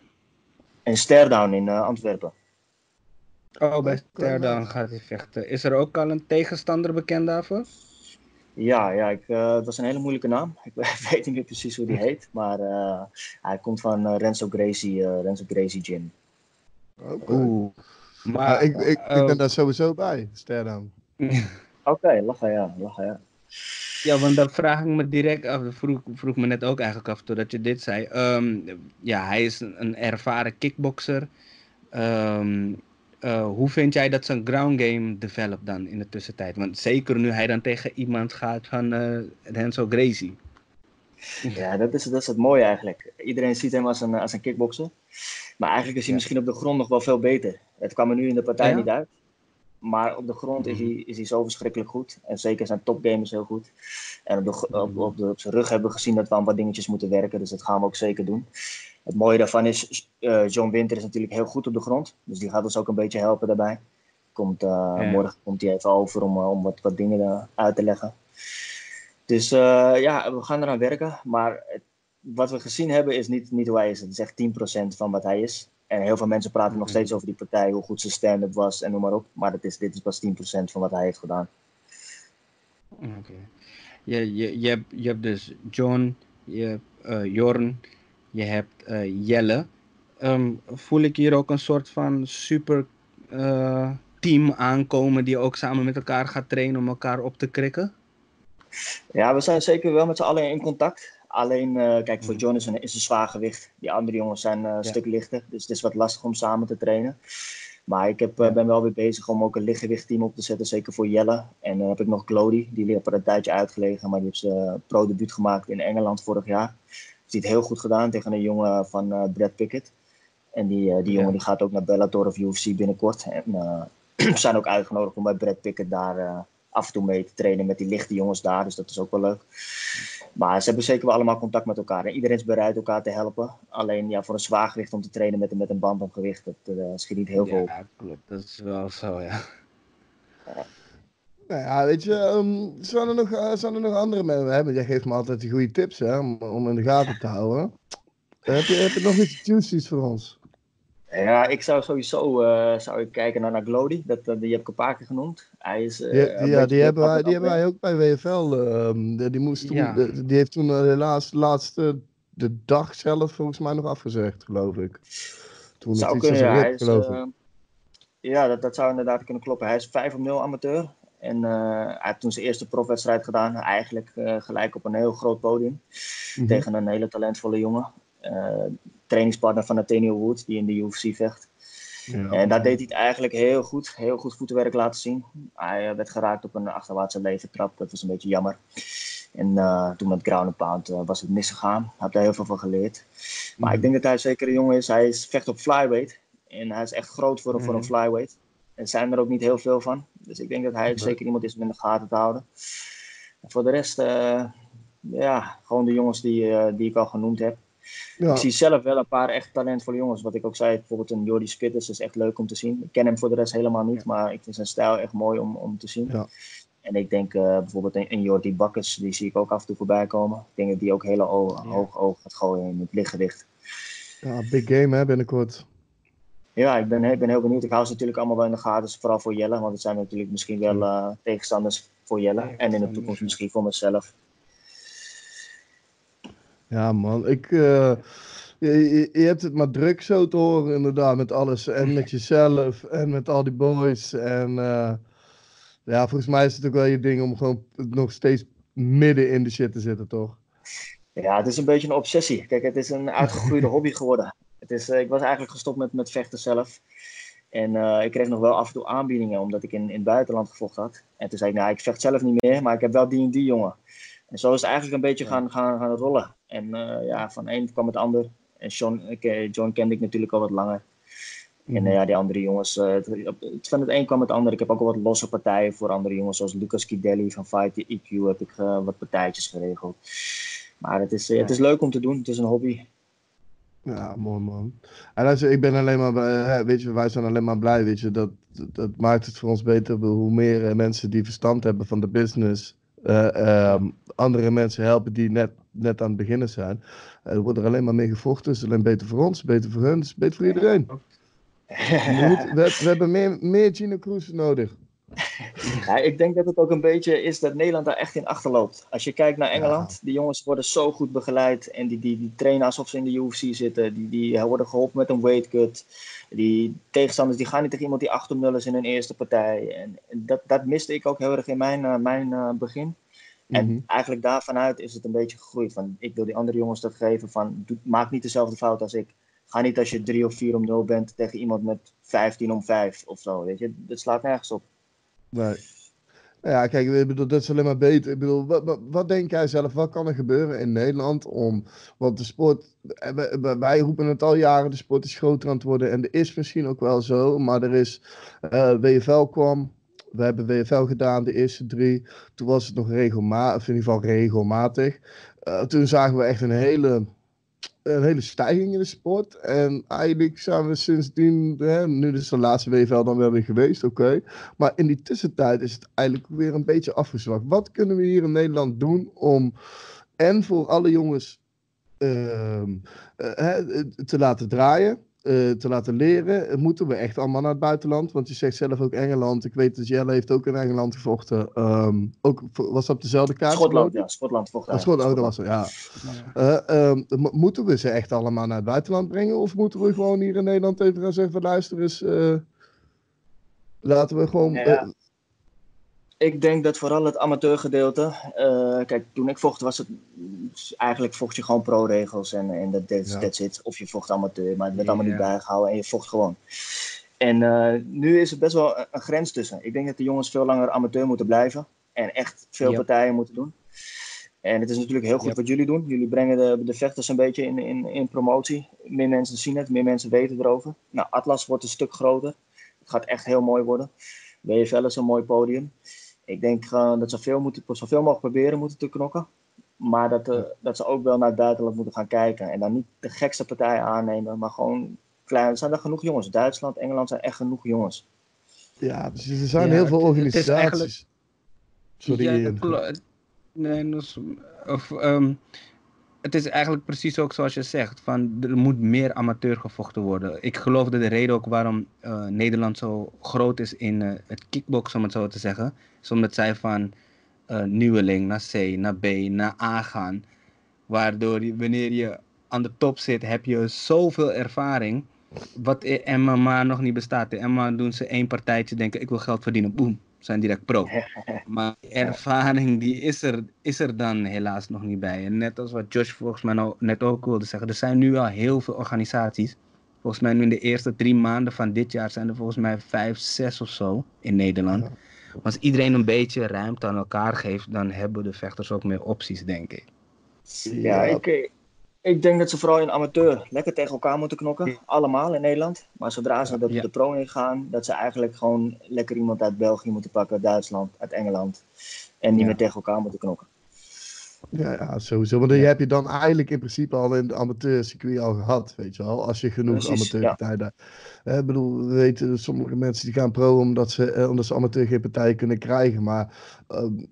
Speaker 3: En Stairdown in eh, Antwerpen.
Speaker 1: Oh, bij
Speaker 2: nice.
Speaker 1: gaat hij vechten. Is er ook al een tegenstander bekend daarvoor?
Speaker 3: Ja, ja ik, eh, het was een hele moeilijke naam. Ik weet niet meer precies hoe die heet. Maar eh, hij komt van eh, Renzo Gracie, eh, Renzo Gracie Gym.
Speaker 1: Oeh.
Speaker 2: Maar
Speaker 1: Maar
Speaker 2: ik, ik, ik ben daar sowieso bij, Sterdown.
Speaker 3: Oké, lachen ja, lachen ja.
Speaker 1: Ja, want dan vraag ik me direct af, vroeg, vroeg me net ook eigenlijk af totdat je dit zei. Ehm, ja, hij is een, een ervaren kickboxer. Ehm, eh, hoe vind jij dat zijn ground game developt dan in de tussentijd? Want zeker nu hij dan tegen iemand gaat van eh Renzo Gracie.
Speaker 3: Ja, dat is, dat is het mooie eigenlijk. Iedereen ziet hem als een, als een kickboxer. Maar eigenlijk is hij
Speaker 1: Ja.
Speaker 3: misschien op de grond nog wel veel beter. Het kwam er nu in de partij
Speaker 1: Ja?
Speaker 3: niet uit. Maar op de grond is,
Speaker 1: Mhm.
Speaker 3: hij, is hij zo verschrikkelijk goed. En zeker zijn topgame is heel goed. En op, de, op, de, op zijn rug hebben we gezien dat we aan wat dingetjes moeten werken. Dus dat gaan we ook zeker doen. Het mooie daarvan is, eh, John Winter is natuurlijk heel goed op de grond. Dus die gaat ons ook een beetje helpen daarbij. Komt, eh,
Speaker 1: Ja.
Speaker 3: Morgen komt hij even over om, eh, om wat, wat dingen uit te leggen. Dus ja, we gaan eraan werken. Maar het- wat we gezien hebben is niet, niet hoe hij is. Het is echt 10% van wat hij is. En heel veel mensen praten nog
Speaker 1: Mhm.
Speaker 3: steeds over die partij, hoe goed zijn stand-up was en noem maar op. Maar het is, dit is pas 10% van wat hij heeft gedaan.
Speaker 1: Oké. Je, je, je, hebt, je hebt dus John, je hebt Jorn, je hebt eh, Jelle. Ehm, voel ik hier ook een soort van super eh, team aankomen die ook samen met elkaar gaat trainen om elkaar op te krikken?
Speaker 3: Ja, we zijn zeker wel met z'n allen in contact. alleen, eh, kijk, voor John is een, is een zwaar gewicht. Die andere jongens zijn een stuk lichter. Dus het is wat lastig om samen te trainen. Maar ik heb, ben wel weer bezig om ook een lichtgewichtteam op te zetten, zeker voor Jelle. En dan heb ik nog Glody, die heeft er een tijdje uitgelegen, maar die heeft zijn pro-debuut gemaakt in Engeland vorig jaar. Heeft het heel goed gedaan tegen een jongen van Brad Pickett. En die, die jongen die gaat ook naar Bellator of UFC binnenkort. En we zijn ook uitgenodigd om bij Brad Pickett daar af en toe mee te trainen met die lichte jongens daar. Dus dat is ook wel leuk. Maar ze hebben zeker wel allemaal contact met elkaar. En iedereen is bereid elkaar te helpen. Alleen ja, voor een zwaargewicht om te trainen met, met een band op gewicht, dat uh, schiet niet heel veel
Speaker 1: Ja, klopt. Dat is wel zo, ja.
Speaker 2: ja. Nou ja, weet je, um, zijn, er nog, uh, zijn er nog andere mensen? Hè? Jij geeft me altijd die goede tips hè, om, om in de gaten te houden. heb, je, heb je nog iets juicies voor ons?
Speaker 3: Ja, ik zou sowieso uh, zou ik kijken naar, naar Glody. Dat, die heb ik een paar keer genoemd. Hij is,
Speaker 2: uh, ja, ja die, hebben wij, die hebben wij ook bij WFL. Uh, die, moest toen, ja. de, die heeft toen helaas laatste de dag zelf volgens mij nog afgezegd, geloof ik.
Speaker 3: Toen zou het kunnen, ja. Is, uh, ja, dat, dat zou inderdaad kunnen kloppen. Hij is 5 0 amateur. En hij heeft toen zijn eerste profwedstrijd gedaan. Eigenlijk gelijk op een heel groot podium. -hmm. Tegen een hele talentvolle jongen trainingspartner van Nathaniel Wood, die in de UFC vecht. Ja. En daar deed hij het eigenlijk heel goed. Heel goed voetenwerk laten zien. Hij eh, werd geraakt op een achterwaartse levertrap. Dat was een beetje jammer. En toen met ground pound uh, was het misgegaan. Hij heeft daar heel veel van geleerd. Maar ik denk dat hij zeker een jongen is. Hij is, vecht op flyweight. En hij is echt groot voor, voor een mhm. flyweight. En zijn er ook niet heel veel van. Dus ik denk dat hij zeker iemand is om in de gaten te houden. En voor de rest, uh, ja, gewoon de jongens die, die ik al genoemd heb. Ja. Ik zie zelf wel een paar echt talentvolle jongens. Wat ik ook zei, bijvoorbeeld een Jordi Spitters is echt leuk om te zien. Ik ken hem voor de rest helemaal niet, maar ik vind zijn stijl echt mooi om, om te zien. Ja. En ik denk uh, bijvoorbeeld een, een Jordi Bakkers, die zie ik ook af en toe voorbij komen. Ik denk dat die ook hele hoog oog gaat gooien in het lichtgewicht.
Speaker 2: Ja, big game hè, binnenkort.
Speaker 3: Ja, ik ben, ik ben heel benieuwd. Ik hou ze natuurlijk allemaal wel in de gaten, vooral voor Jelle. Want het zijn natuurlijk misschien wel uh, tegenstanders voor Jelle. En in de toekomst misschien voor mezelf.
Speaker 2: Ja, man. Ik, uh, je, je, hebt het maar druk zo te horen, inderdaad, met alles. En met jezelf en met al die boys. En uh, ja, volgens mij is het ook wel je ding om gewoon nog steeds midden in de shit te zitten, toch?
Speaker 3: Ja, het is een beetje een obsessie. Kijk, het is een uitgegroeide hobby geworden. Het is, uh, ik was eigenlijk gestopt met, met vechten zelf. En uh, ik kreeg nog wel af en toe aanbiedingen, omdat ik in, in het buitenland gevochten had. En toen zei ik, nou, ik vecht zelf niet meer, maar ik heb wel die en die jongen. En zo is het eigenlijk een beetje gaan, gaan, gaan rollen. En uh, ja, van een kwam het ander. En John, ik, eh, John kende ik natuurlijk al wat langer. En uh, ja, die andere jongens, uh, van het een kwam het ander. Ik heb ook al wat losse partijen voor andere jongens, zoals Lucas Kidelli van Fight EQ heb ik wat partijtjes geregeld. Maar het is, het is leuk om te doen, het is een hobby.
Speaker 2: Ja, mooi man. En als, ik ben alleen maar, weet je, wij zijn alleen maar blij, weet je, dat, dat maakt het voor ons beter. Hoe meer mensen die verstand hebben van de business, uh, um, andere mensen helpen die net, net aan het beginnen zijn. Uh, er wordt er alleen maar mee gevochten. Het is alleen beter voor ons, beter voor hun, beter voor iedereen. we, we, we, hebben meer, meer Gino Cruz nodig.
Speaker 3: Ja, ik denk dat het ook een beetje is dat Nederland daar echt in achterloopt. Als je kijkt naar Engeland, die jongens worden zo goed begeleid en die, die, die trainen alsof ze in de UFC zitten. Die, die worden geholpen met een weight cut. Die tegenstanders die gaan niet tegen iemand die 8 0 is in hun eerste partij. En dat, dat miste ik ook heel erg in mijn, uh, mijn uh, begin. En mm -hmm. eigenlijk daarvanuit is het een beetje gegroeid. Van, ik wil die andere jongens dat geven van doe, maak niet dezelfde fout als ik. Ga niet als je 3 of 4 om 0 bent tegen iemand met 15 om 5 of zo. Weet je? Dat slaat nergens op.
Speaker 2: Nee. Ja, kijk, ik bedoel, dat is alleen maar beter. Ik bedoel, wat, wat, denk jij zelf? Wat kan er gebeuren in Nederland om... Want de sport... Wij roepen het al jaren, de sport is groter aan het worden. En er is misschien ook wel zo, maar er is... Uh, WFL kwam, we hebben WFL gedaan, de eerste drie. Toen was het nog regelmatig, in ieder geval regelmatig. Uh, toen zagen we echt een hele een hele stijging in de sport. En eigenlijk zijn we sindsdien, hè, nu is de laatste WVL dan wel weer geweest, oké. Maar in die tussentijd is het eigenlijk weer een beetje afgezwakt. Wat kunnen we hier in Nederland doen om, en voor alle jongens uh, uh, te laten draaien, uh, te laten leren, moeten we echt allemaal naar het buitenland. Want je zegt zelf ook Engeland. Ik weet dat Jelle heeft ook in Engeland gevochten. Um, ook, was dat op dezelfde kaart?
Speaker 3: Schotland, ja. Schotland vocht
Speaker 2: ah, Schotland, oh, dat was er, ja. Uh, um, moeten we ze echt allemaal naar het buitenland brengen? Of moeten we gewoon hier in Nederland even gaan zeggen van luister eens... Uh, laten we gewoon...
Speaker 3: Ja. Ik denk dat vooral het amateurgedeelte. Uh, kijk, toen ik vocht was het. Eigenlijk vocht je gewoon pro-regels en, en dat that's, that's it. Of je vocht amateur, maar het werd allemaal niet bijgehouden en je vocht gewoon. En uh, nu is er best wel een, een, grens tussen. Ik denk dat de jongens veel langer amateur moeten blijven en echt veel partijen moeten doen. En het is natuurlijk heel goed wat jullie doen. Jullie brengen de, de vechters een beetje in, in, in promotie. Meer mensen zien het, meer mensen weten erover. Nou, Atlas wordt een stuk groter. Het gaat echt heel mooi worden. WFL is een mooi podium. Ik denk uh, dat ze veel, moeten, zoveel mogelijk proberen moeten te knokken. Maar dat, uh, dat ze ook wel naar het buitenland moeten gaan kijken. En dan niet de gekste partijen aannemen, maar gewoon klein. Er zijn er genoeg jongens. Duitsland, Engeland zijn echt genoeg jongens.
Speaker 2: Ja, dus er zijn heel veel organisaties. Het eigenlijk...
Speaker 1: Sorry. Ja, Nee, dus, of, um, het is eigenlijk precies ook zoals je zegt. Van, er moet meer amateur gevochten worden. Ik geloof dat de reden ook waarom uh, Nederland zo groot is in uh, het kickboxen, om het zo te zeggen. Is omdat zij van uh, nieuweling naar C, naar B, naar A gaan. Waardoor wanneer je aan de top zit, heb je zoveel ervaring. Wat in MMA nog niet bestaat. In MMA doen ze één partijtje, denken ik wil geld verdienen. Boom, zijn direct pro. Maar ervaring die is, er, is er dan helaas nog niet bij. En net als wat Josh volgens mij nou net ook wilde zeggen, er zijn nu al heel veel organisaties. Volgens mij nu in de eerste drie maanden van dit jaar zijn er volgens mij vijf, zes of zo in Nederland. Maar als iedereen een beetje ruimte aan elkaar geeft, dan hebben de vechters ook meer opties, denk ik.
Speaker 3: Ja, ik, ik denk dat ze vooral in amateur lekker tegen elkaar moeten knokken. Allemaal in Nederland. Maar zodra ze de, de pro ingaan, dat ze eigenlijk gewoon lekker iemand uit België moeten pakken, Duitsland, uit Engeland. En niet meer tegen elkaar moeten knokken.
Speaker 2: Ja, ja sowieso. Want die heb je dan eigenlijk in principe al in de amateurcircuit al gehad, weet je wel. Als je genoeg amateurpartijen ja. Ik bedoel, we weten, sommige mensen die gaan pro omdat ze, eh, omdat ze amateur geen partij kunnen krijgen. Maar ehm,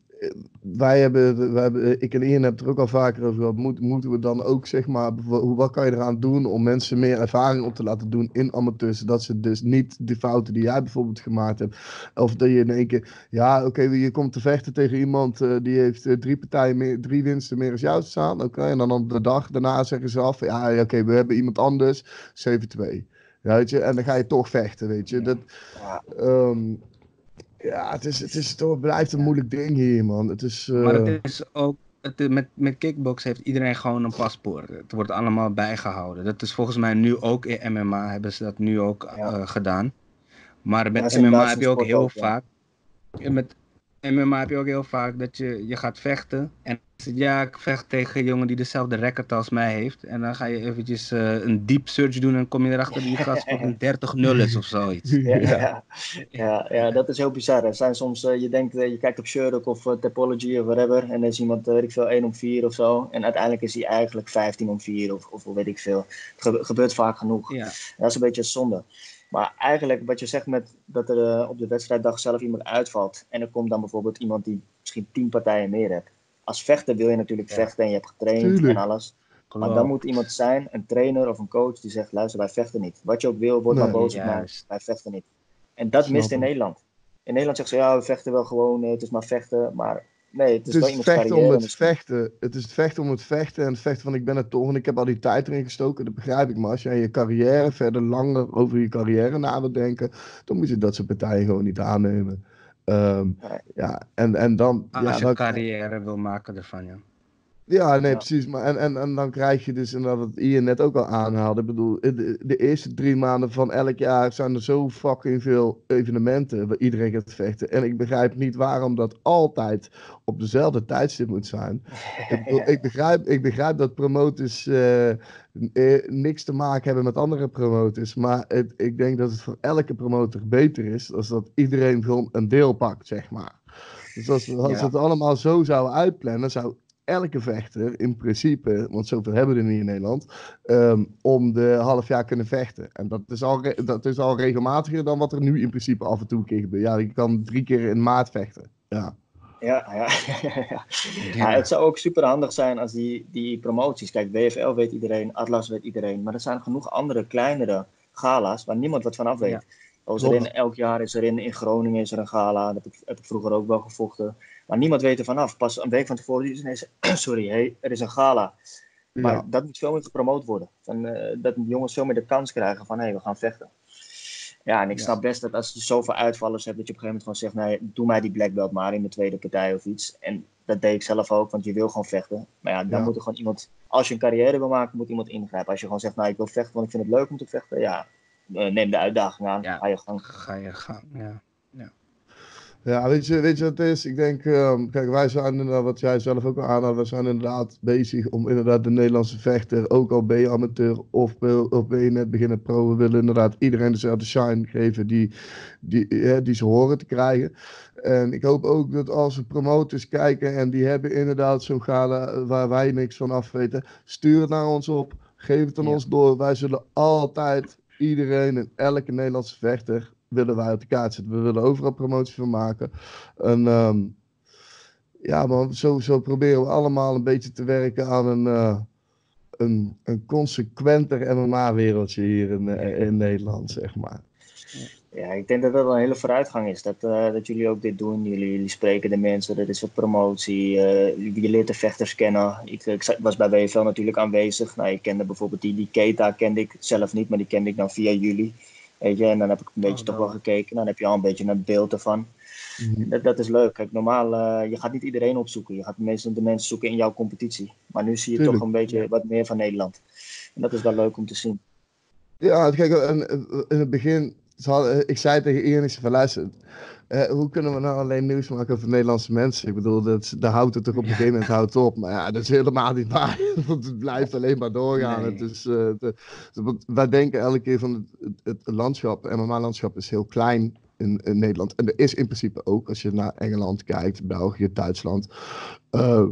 Speaker 2: wij hebben, wij hebben, ik en Ian hebben het er ook al vaker over gehad. Moet, moeten we dan ook, zeg maar, wat kan je eraan doen om mensen meer ervaring op te laten doen in amateurs, zodat ze dus niet de fouten die jij bijvoorbeeld gemaakt hebt, of dat je in één keer, ja, oké, je komt te vechten tegen iemand uh, die heeft uh, drie partijen meer, drie winsten meer als jou staan, oké, en dan op de dag daarna zeggen ze af, ja, oké, we hebben iemand anders, 7-2. Weet je, en dan ga je toch vechten, weet je. Dat, um, ja, het, is, het, is, het blijft een moeilijk ding hier, man. Het is, uh...
Speaker 1: Maar het is ook. Het, met, met kickbox heeft iedereen gewoon een paspoort. Het wordt allemaal bijgehouden. Dat is volgens mij nu ook in MMA hebben ze dat nu ook ja. uh, gedaan. Maar met ja, MMA heb je ook heel ook, vaak. Ja. Met MMA heb je ook heel vaak dat je, je gaat vechten. En ja, ik vecht tegen een jongen die dezelfde record als mij heeft. En dan ga je eventjes uh, een deep search doen en kom je erachter dat die gast een 30-0 is of zoiets.
Speaker 3: Ja, ja. ja, ja dat is heel bizar. Er zijn soms, uh, je denkt, uh, je kijkt op Sherlock of Topology of whatever. En dan is iemand, weet ik veel, 1 om 4 of zo. En uiteindelijk is hij eigenlijk 15 om 4 of, of weet ik veel. Het gebeurt vaak genoeg. Ja. Dat is een beetje zonde. Maar eigenlijk wat je zegt met dat er uh, op de wedstrijddag zelf iemand uitvalt. En er komt dan bijvoorbeeld iemand die misschien tien partijen meer heeft. Als vechter wil je natuurlijk ja. vechten en je hebt getraind Tuurlijk. en alles. Klopt. Maar dan moet iemand zijn, een trainer of een coach, die zegt: luister, wij vechten niet. Wat je ook wil, word nee, maar boos op mij. Wij vechten niet. En dat Snap mist in Nederland. In Nederland zeggen ze: ja, we vechten wel gewoon, het is maar vechten. Maar Nee, het is,
Speaker 2: het is het vechten om het vechten. Het is het vechten om het vechten en het vechten van ik ben het toch en ik heb al die tijd erin gestoken. Dat begrijp ik. Maar als jij je carrière verder langer over je carrière na wilt denken, dan moet je dat soort partijen gewoon niet aannemen. Um, ja. ja, en, en dan.
Speaker 1: Als
Speaker 2: ja,
Speaker 1: je
Speaker 2: dan,
Speaker 1: carrière wil maken ervan, ja.
Speaker 2: Ja, nee, ja. precies. Maar en, en, en dan krijg je dus, en dat het Ian net ook al aanhaalde, ik bedoel, de, de, eerste drie maanden van elk jaar zijn er zo fucking veel evenementen waar iedereen gaat vechten. En ik begrijp niet waarom dat altijd op dezelfde tijdstip moet zijn. ik, bedoel, ik, begrijp, ik begrijp dat promoters uh, niks te maken hebben met andere promoters, maar het, ik denk dat het voor elke promotor beter is als dat iedereen gewoon een deel pakt, zeg maar. Dus als, als ja. het allemaal zo zouden uitplannen, zou elke vechter in principe, want zoveel hebben we er niet in Nederland, um, om de half jaar kunnen vechten. En dat is, al dat is al regelmatiger dan wat er nu in principe af en toe een keer gebeurt. Ja, je kan drie keer in maart vechten. Ja.
Speaker 3: Ja, ja, ja. ja, het zou ook super handig zijn als die, die promoties. Kijk, WFL weet iedereen, Atlas weet iedereen. Maar er zijn genoeg andere kleinere gala's waar niemand wat van af weet. Ja. Er in, elk jaar is er in, in Groningen is er een gala. Dat heb ik, heb ik vroeger ook wel gevochten. Maar niemand weet er vanaf. Pas een week van tevoren is ineens, sorry, hey, er is een gala. Maar ja. dat moet veel meer gepromoot worden. Van, uh, dat de jongens veel meer de kans krijgen van, hé, hey, we gaan vechten. Ja, en ik
Speaker 1: Ja.
Speaker 3: snap best dat als je zoveel uitvallers hebt, dat je op een gegeven moment gewoon zegt, nee, doe mij die black belt maar in de tweede partij of iets. En dat deed ik zelf ook, want je wil gewoon vechten. Maar ja, dan
Speaker 2: Ja.
Speaker 3: moet er gewoon iemand, als je een carrière wil maken, moet iemand ingrijpen. Als je gewoon zegt, nou, ik wil vechten, want ik vind het leuk om te vechten, ja, eh, neem de uitdaging aan, ga je gang.
Speaker 1: Ga je gang, ja.
Speaker 2: Ja, weet je, weet je wat het is? Ik denk, ehm, kijk, wij zijn inderdaad, wat jij zelf ook al aanhad, we zijn inderdaad bezig om inderdaad de Nederlandse vechter, ook al ben je amateur of, of ben je net beginnen pro, we willen inderdaad iedereen dezelfde shine geven die, die, die ze horen te krijgen. En ik hoop ook dat als we promotors kijken en die hebben inderdaad zo'n gala waar wij niks van af weten, stuur het naar ons op, geef het aan
Speaker 1: Ja.
Speaker 2: ons door. Wij zullen altijd iedereen en elke Nederlandse vechter willen wij op de kaart zetten. We willen overal promotie van maken. En ehm, ja, man, zo, zo proberen we allemaal een beetje te werken aan een, eh, een, een consequenter MMA-wereldje hier in, eh, in Nederland, zeg maar.
Speaker 3: Ja, ik denk dat dat een hele vooruitgang is. Dat, eh, dat jullie ook dit doen. Jullie, jullie spreken de mensen, dat is wat promotie. eh, je leert de vechters kennen. Ik, was bij WFL natuurlijk aanwezig. Nou, ik kende bijvoorbeeld die, die Keta, kende ik zelf niet, maar die kende ik dan via jullie. Weet je, en dan heb ik een beetje
Speaker 1: Oh,
Speaker 3: toch
Speaker 1: nou.
Speaker 3: wel gekeken. Dan heb je al een beetje een beeld ervan.
Speaker 2: Mhm.
Speaker 3: Dat, dat is leuk. Kijk, normaal, eh, je gaat niet iedereen opzoeken. Je gaat meestal de mensen zoeken in jouw competitie. Maar nu zie je
Speaker 2: Tuurlijk.
Speaker 3: toch een beetje wat meer van Nederland. En dat is wel leuk om te zien.
Speaker 2: Ja, kijk, eh, in het begin, hadden- ik zei tegen Ian, ik van luister, eh, hoe kunnen we nou alleen nieuws maken over Nederlandse mensen? Ik bedoel, dat, daar houdt het toch op een gegeven moment houdt op. Maar ja, dat is helemaal niet waar, want het blijft alleen maar doorgaan.
Speaker 1: Nee.
Speaker 2: Het is, eh, de- want wij denken elke keer van het, het, het landschap, MMA-landschap is heel klein in, in Nederland. En er is in principe ook, als je naar Engeland kijkt, België, Duitsland. Eh,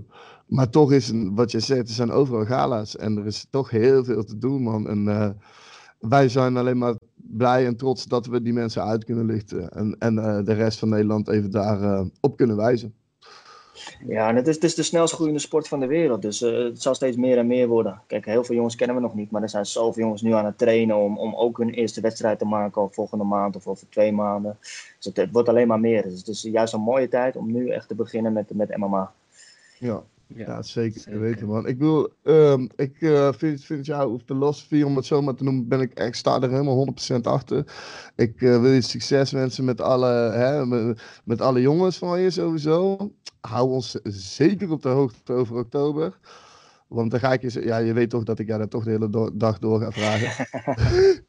Speaker 2: maar toch is, een, wat je zegt, er zijn overal gala's en er is toch heel veel te doen, man. En eh, wij zijn alleen maar blij en trots dat we die mensen uit kunnen lichten. En, en eh, de rest van Nederland even daarop op kunnen wijzen.
Speaker 3: Ja, en het is, het is de snelst groeiende sport van de wereld. Dus eh, het zal steeds meer en meer worden. Kijk, heel veel jongens kennen we nog niet. Maar er zijn zoveel jongens nu aan het trainen om, om ook hun eerste wedstrijd te maken. Of volgende maand of over twee maanden. Dus het, het wordt alleen maar meer. Dus het is juist een mooie tijd om nu echt te beginnen met, met MMA.
Speaker 2: Ja,
Speaker 1: Ja.
Speaker 2: ja zeker,
Speaker 1: zeker.
Speaker 2: weten man. Ik bedoel, ehm, ik eh, vind, vind jouw filosofie, om het zo maar te noemen, ben ik echt, sta er helemaal 100% achter. Ik eh, wil je succes wensen met alle, hè, met, met alle jongens van je sowieso. Hou ons zeker op de hoogte over oktober. Want dan ga ik je, ja, je weet toch dat ik jou daar toch de hele do- dag door ga vragen.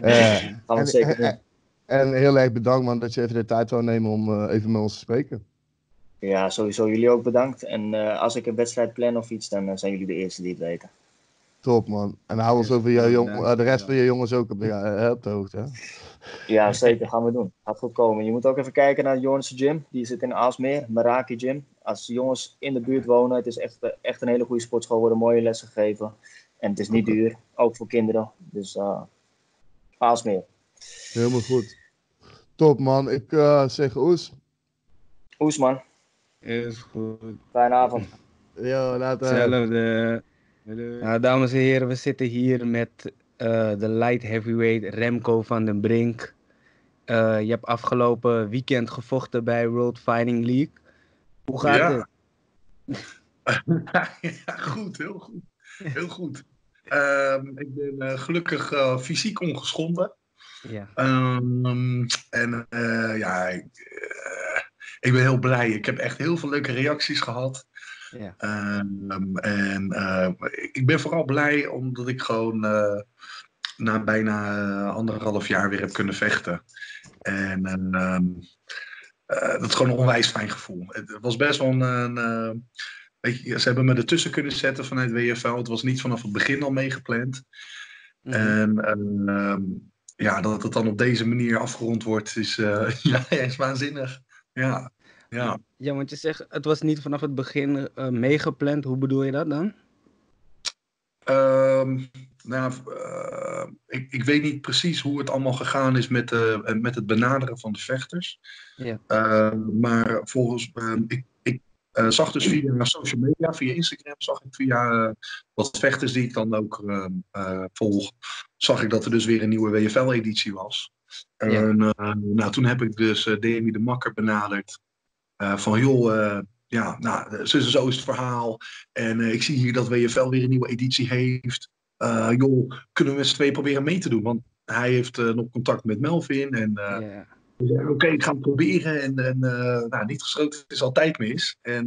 Speaker 2: Eh, en,
Speaker 3: zeker
Speaker 2: en, heel erg bedankt man dat je even de tijd wou nemen om even met ons te spreken.
Speaker 3: Ja, sowieso jullie ook bedankt. En eh, als ik een wedstrijd plan of iets, dan eh, zijn jullie de eerste die het weten.
Speaker 2: Top man. En hou ons over jong, eh, de rest van je jongens ook op de, op de hoogte. Hè?
Speaker 3: Ja, zeker. Gaan we doen. Gaat goed komen. Je moet ook even kijken naar Jornse Gym. Die zit in Aalsmeer, Meraki Gym. Als jongens in de buurt wonen, het is echt, echt een hele goede sportschool. worden mooie lessen gegeven. En het is niet duur, ook voor kinderen. Dus eh Aalsmeer.
Speaker 2: Helemaal goed. Top man. Ik eh, zeg oes.
Speaker 3: Oesman,
Speaker 1: Is goed.
Speaker 3: fijne avond.
Speaker 2: Yo, later.
Speaker 1: Hetzelfde. Nou, dames en heren, we zitten hier met eh, de light heavyweight Remco van den Brink. Eh, je hebt afgelopen weekend gevochten bij World Fighting League. Hoe gaat
Speaker 5: Ja.
Speaker 1: het?
Speaker 5: ja, goed, heel goed. Heel goed. Ehm, ik ben eh, gelukkig fysiek ongeschonden.
Speaker 1: Ja.
Speaker 5: Ehm, en eh, ja, ik, ik ben heel blij. Ik heb echt heel veel leuke reacties gehad.
Speaker 1: Ja.
Speaker 5: Ehm, en eh, ik ben vooral blij omdat ik gewoon eh, na bijna anderhalf jaar weer heb kunnen vechten. En ehm, eh, dat is gewoon een onwijs fijn gevoel. Het was best wel een. een, eh, weet je, ze hebben me ertussen kunnen zetten vanuit WFL. Het was niet vanaf het begin al meegepland.
Speaker 1: Mhm.
Speaker 5: En ehm, ja, dat het dan op deze manier afgerond wordt, is, ja, is waanzinnig. Ja, ja.
Speaker 1: Ja, want je zegt het was niet vanaf het begin eh, meegepland. Hoe bedoel je dat dan?
Speaker 5: Ehm, nou, eh, ik, ik weet niet precies hoe het allemaal gegaan is met, eh, met het benaderen van de vechters.
Speaker 1: Ja.
Speaker 5: Ehm, maar volgens, ehm, ik, ik zag dus via social media, via Instagram, zag ik via wat vechters die ik dan ook volg, zag ik dat er dus weer een nieuwe WFL-editie was.
Speaker 1: Ja.
Speaker 5: En nou, toen heb ik dus Demi de Makker benaderd. Eh, van joh, eh, ja, nou, zo, zo is het verhaal. En eh, ik zie hier dat WFL weer een nieuwe editie heeft. Joh, kunnen we met z'n tweeën proberen mee te doen? Want hij heeft nog contact met Melvin. En yeah. oké, ik ga het proberen. En, en nou, niet geschoten is altijd mis. En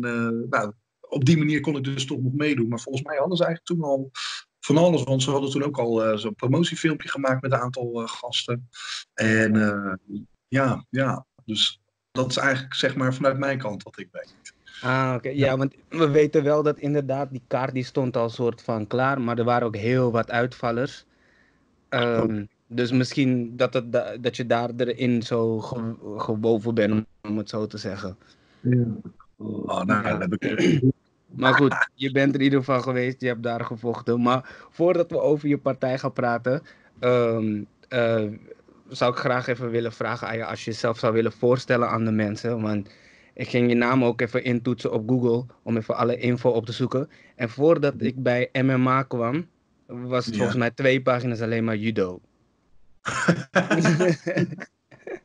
Speaker 5: nou, op die manier kon ik dus toch nog meedoen. Maar volgens mij hadden ze eigenlijk toen al van alles. Want ze hadden toen ook al zo'n promotiefilmpje gemaakt met een aantal gasten. En ja, ja, dus dat is eigenlijk zeg maar vanuit mijn kant wat ik weet.
Speaker 1: Ah, oké. Ja, want we weten wel dat inderdaad die kaart die stond al soort van klaar, maar er waren ook heel wat uitvallers. Um, dus misschien dat, het dat je daar erin zo gewoven bent, om het zo te zeggen.
Speaker 5: Ja. Oh, nou, ja. heb ik...
Speaker 1: Maar goed, je bent er in ieder geval geweest, je hebt daar gevochten. Maar voordat we over je partij gaan praten, um, uh, zou ik graag even willen vragen aan je als je jezelf zou willen voorstellen aan de mensen. Want ik ging je naam ook even intoetsen op Google om even alle info op te zoeken. En voordat ik bij MMA kwam, was het volgens mij twee pagina's alleen maar judo.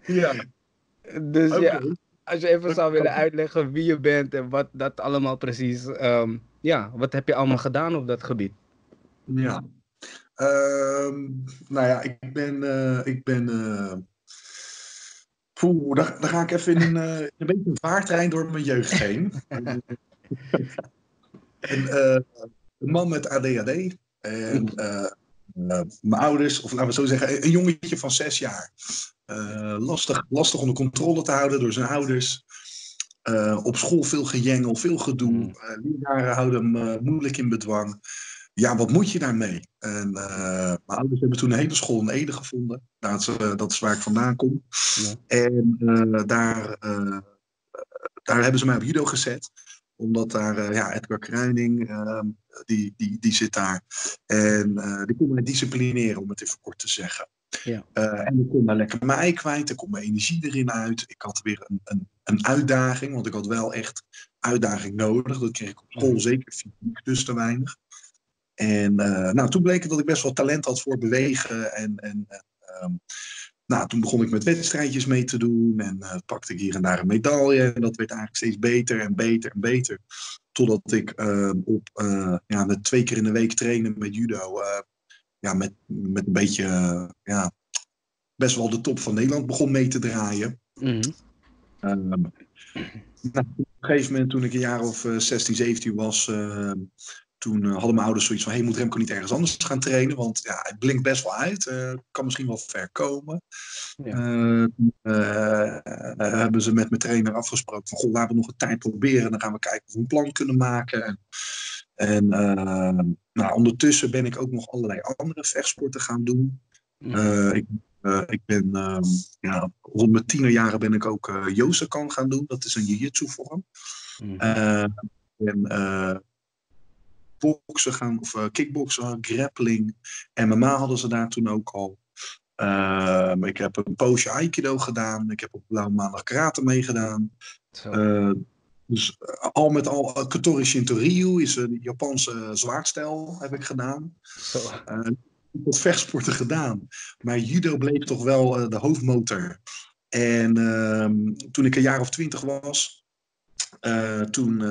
Speaker 5: ja.
Speaker 1: Dus ja, als je even zou willen uitleggen wie je bent en wat dat allemaal precies, um, ja, wat heb je allemaal gedaan op dat gebied?
Speaker 5: Ja, nou ja, ik ben, uh, ik ben uh, Poeh, daar, ga ik even in een, uh, een beetje een vaartrein door mijn jeugd heen. en, uh, een man met ADHD. En uh, mijn ouders, of laten we zo zeggen, een jongetje van zes jaar. lastig, lastig onder controle te houden door zijn ouders. op school veel gejengel, veel gedoe. Mm. leraren houden hem moeilijk in bedwang ja, wat moet je daarmee? En uh, mijn ouders hebben toen een hele school in Ede gevonden. Dat is, uh, dat is waar ik vandaan kom. Ja. En uh, daar, daar hebben ze mij op judo gezet. Omdat daar, ja, Edgar Kruining, ehm, die, die, die zit daar. En die kon mij disciplineren, om het even kort te zeggen. Ja. en ik kon daar lekker mij kwijt, ik kon mijn energie erin uit. Ik had weer een, een, een uitdaging, want ik had wel echt uitdaging nodig. Dat kreeg ik op school zeker fysiek dus te weinig. En uh, nou, toen bleek het dat ik best wel talent had voor bewegen. En, en um, nou, toen begon ik met wedstrijdjes mee te doen. En uh, pakte ik hier en daar een medaille. En dat werd eigenlijk steeds beter en beter en beter. Totdat ik uh, op uh, ja, met twee keer in de week trainen met judo. ja, met, met een beetje ja, best wel de top van Nederland begon mee te draaien. Mm nou, op een gegeven moment, toen ik een jaar of 16, 17 was, toen uh, hadden mijn ouders zoiets van: hey, moet Remco niet ergens anders gaan trainen? Want ja, het blinkt best wel uit. Uh, kan misschien wel ver komen. Ja. Uh, hebben ze met mijn trainer afgesproken: van, Goh, laten we nog een tijd proberen. Dan gaan we kijken of we een plan kunnen maken. En, en nou, ondertussen ben ik ook nog allerlei andere vechtsporten gaan doen. Ja. ik, ik ben ehm, ja, rond mijn tienerjaren ben ik ook uh, Yosekan gaan doen. Dat is een jiu-jitsu vorm. Mm. en boksen gaan, of uh, kickboksen, grappling. MMA hadden ze daar toen ook al. Uh, ik heb een poosje Aikido gedaan. Ik heb op Blauw Maandag Karate meegedaan. Uh, dus eh, al met al, Katori Shintoryu is een Japanse zwaardstijl heb ik gedaan. Zo. wat vechtsporten gedaan. Maar judo bleek toch wel de hoofdmotor. En ehm, toen ik een jaar of twintig was, toen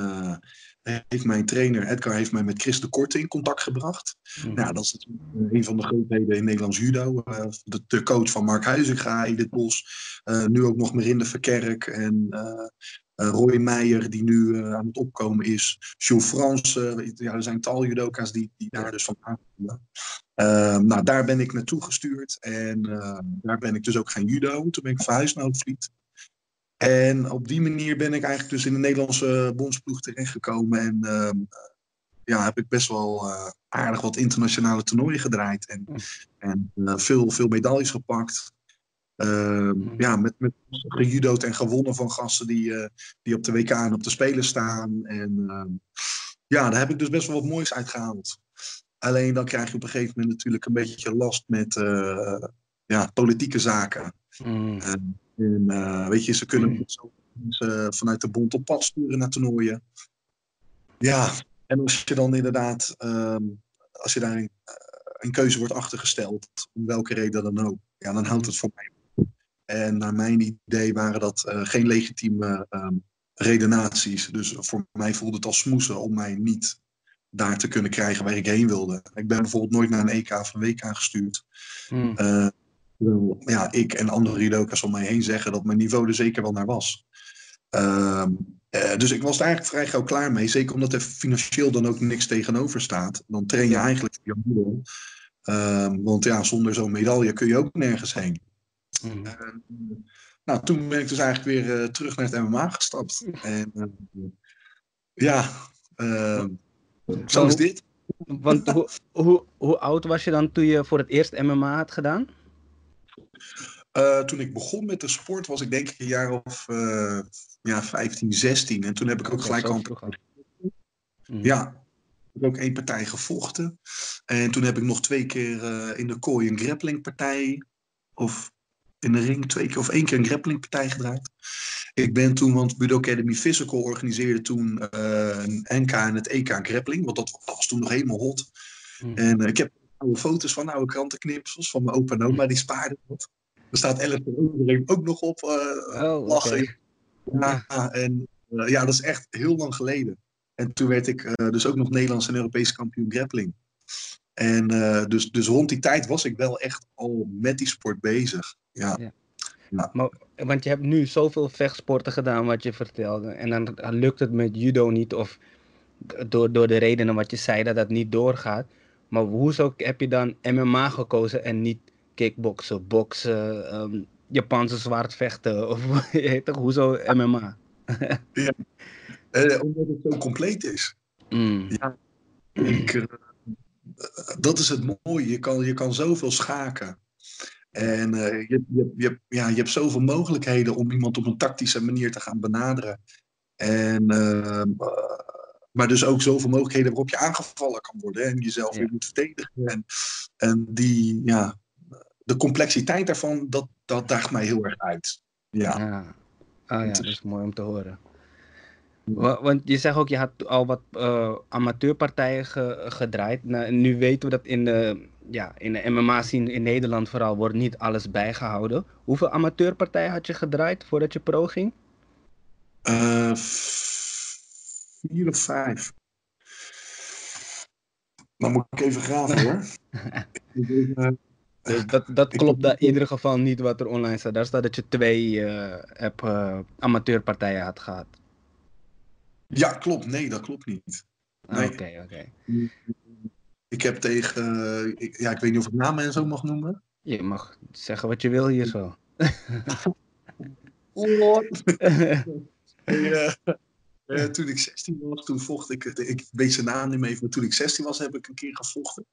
Speaker 5: heeft mijn trainer Edgar heeft mij met Chris de Korte in contact gebracht. Mm. Nou, dat is een van de grootheden in Nederlands judo. Uh, de, de, coach van Mark Huizinga, Edith Bos. Uh, nu ook nog Merinde Verkerk en uh, Roy Meijer, die nu aan het opkomen is. Jules Frans. ja, er zijn tal judoka's die, die daar dus van aankomen. nou, daar ben ik naartoe gestuurd. En daar ben ik dus ook gaan judo. Toen ben ik verhuisd naar Hoogvliet. En op die manier ben ik eigenlijk dus in de Nederlandse bondsploeg terechtgekomen. En uh, ja, heb ik best wel uh, aardig wat internationale toernooien gedraaid. En, en uh, veel, veel medailles gepakt. Ehm, ja, met, met gejudo'd en gewonnen van gasten die, eh, die op de WK en op de Spelen staan. En ehm, ja, daar heb ik dus best wel wat moois uitgehaald. Alleen dan krijg je op een gegeven moment natuurlijk een beetje last met ja, politieke zaken. Mm. En uh, weet je, ze kunnen mm. zo uh, vanuit de bond op pad sturen naar toernooien. Ja, en als je dan inderdaad, um, als je daar een, uh, een, keuze wordt achtergesteld, om welke reden dan ook, ja, dan houdt het voor mij En naar mijn idee waren dat uh, geen legitieme um, redenaties. Dus voor mij voelde het als smoesen om mij niet daar te kunnen krijgen waar ik heen wilde. Ik ben bijvoorbeeld nooit naar een EK of een WK gestuurd. Mm. Ja, ik en andere judoka's om mij heen zeggen dat mijn niveau er zeker wel naar was. Ehm, eh, dus ik was er eigenlijk vrij gauw klaar mee. Zeker omdat er financieel dan ook niks tegenover staat. Dan train je eigenlijk voor je middel. Ehm, want ja, zonder zo'n medaille kun je ook nergens heen.
Speaker 1: Mhm.
Speaker 5: En, nou, toen ben ik dus eigenlijk weer eh, terug naar het MMA gestapt. En eh, ja, ehm, zo is dit.
Speaker 1: Want hoe, hoe, hoe oud was je dan toen je voor het eerst MMA had gedaan?
Speaker 5: Eh, toen ik begon met de sport was ik denk ik een jaar of eh, ja, 15, 16. En toen heb ik ook gelijk al
Speaker 1: al. Mhm.
Speaker 5: Ja, ik heb ook één partij gevochten. En toen heb ik nog twee keer eh, in de kooi een grapplingpartij. Of in de ring twee keer of één keer een grapplingpartij gedraaid. Ik ben toen, want Budo Academy Physical organiseerde toen een NK en het EK grappling. Want dat was toen nog helemaal hot.
Speaker 1: Mhm.
Speaker 5: En ik heb oude foto's van oude krantenknipsels van mijn opa en oma, die spaarden dat. Er staat Ellen ook nog op. eh,
Speaker 1: Oh,
Speaker 5: lachen. Ja, en eh, ja, dat is echt heel lang geleden. En toen werd ik eh, dus ook nog Nederlands en Europees kampioen grappling. En dus, dus rond die tijd was ik wel echt al met die sport bezig. Ja,
Speaker 1: Maar, want je hebt nu zoveel vechtsporten gedaan wat je vertelde. En dan lukt het met judo niet. Of door, door de redenen wat je zei dat dat niet doorgaat. Maar hoezo heb je dan MMA gekozen en niet kickboksen, boksen, ehm, Japanse zwaardvechten? Of toch, hoezo MMA?
Speaker 5: Eh, omdat het zo compleet is.
Speaker 1: Mm,
Speaker 5: Ik, eh, dat is het mooie. Je kan, je kan zoveel schaken. En eh, je, je, je, ja, je hebt zoveel mogelijkheden om iemand op een tactische manier te gaan benaderen. En, eh, eh, maar dus ook zoveel mogelijkheden waarop je aangevallen kan worden. En jezelf
Speaker 1: Ja.
Speaker 5: weer moet verdedigen. En, en die, ja, de complexiteit daarvan, dat, dat daagt mij heel erg uit. Ja.
Speaker 1: Ja. Ah ja, dat is mooi om te horen. Wa- Want je zegt ook, je had al wat eh, amateurpartijen ge- gedraaid. Nou, nu weten we dat in de, ja, in de MMA-scene in Nederland vooral wordt niet alles bijgehouden. Hoeveel amateurpartijen had je gedraaid voordat je pro ging?
Speaker 5: Eh, vier of vijf. Dan moet ik even graven hoor. Eh,
Speaker 1: Dus dat, dat klopt in ieder geval niet wat er online staat. Daar staat dat je twee eh, eh, amateurpartijen had gehad.
Speaker 5: ja, klopt. Nee, dat klopt niet.
Speaker 1: Ah,
Speaker 5: Nee.
Speaker 1: Oké, oké.
Speaker 5: Ik heb tegen, ik, ja, ik weet niet of ik namen en zo mag noemen.
Speaker 1: Je mag zeggen wat je wil hier zo.
Speaker 5: Eh, eh, toen ik 16 was, toen vocht ik, ik weet zijn naam niet meer even, maar toen ik 16 was heb ik een keer gevochten.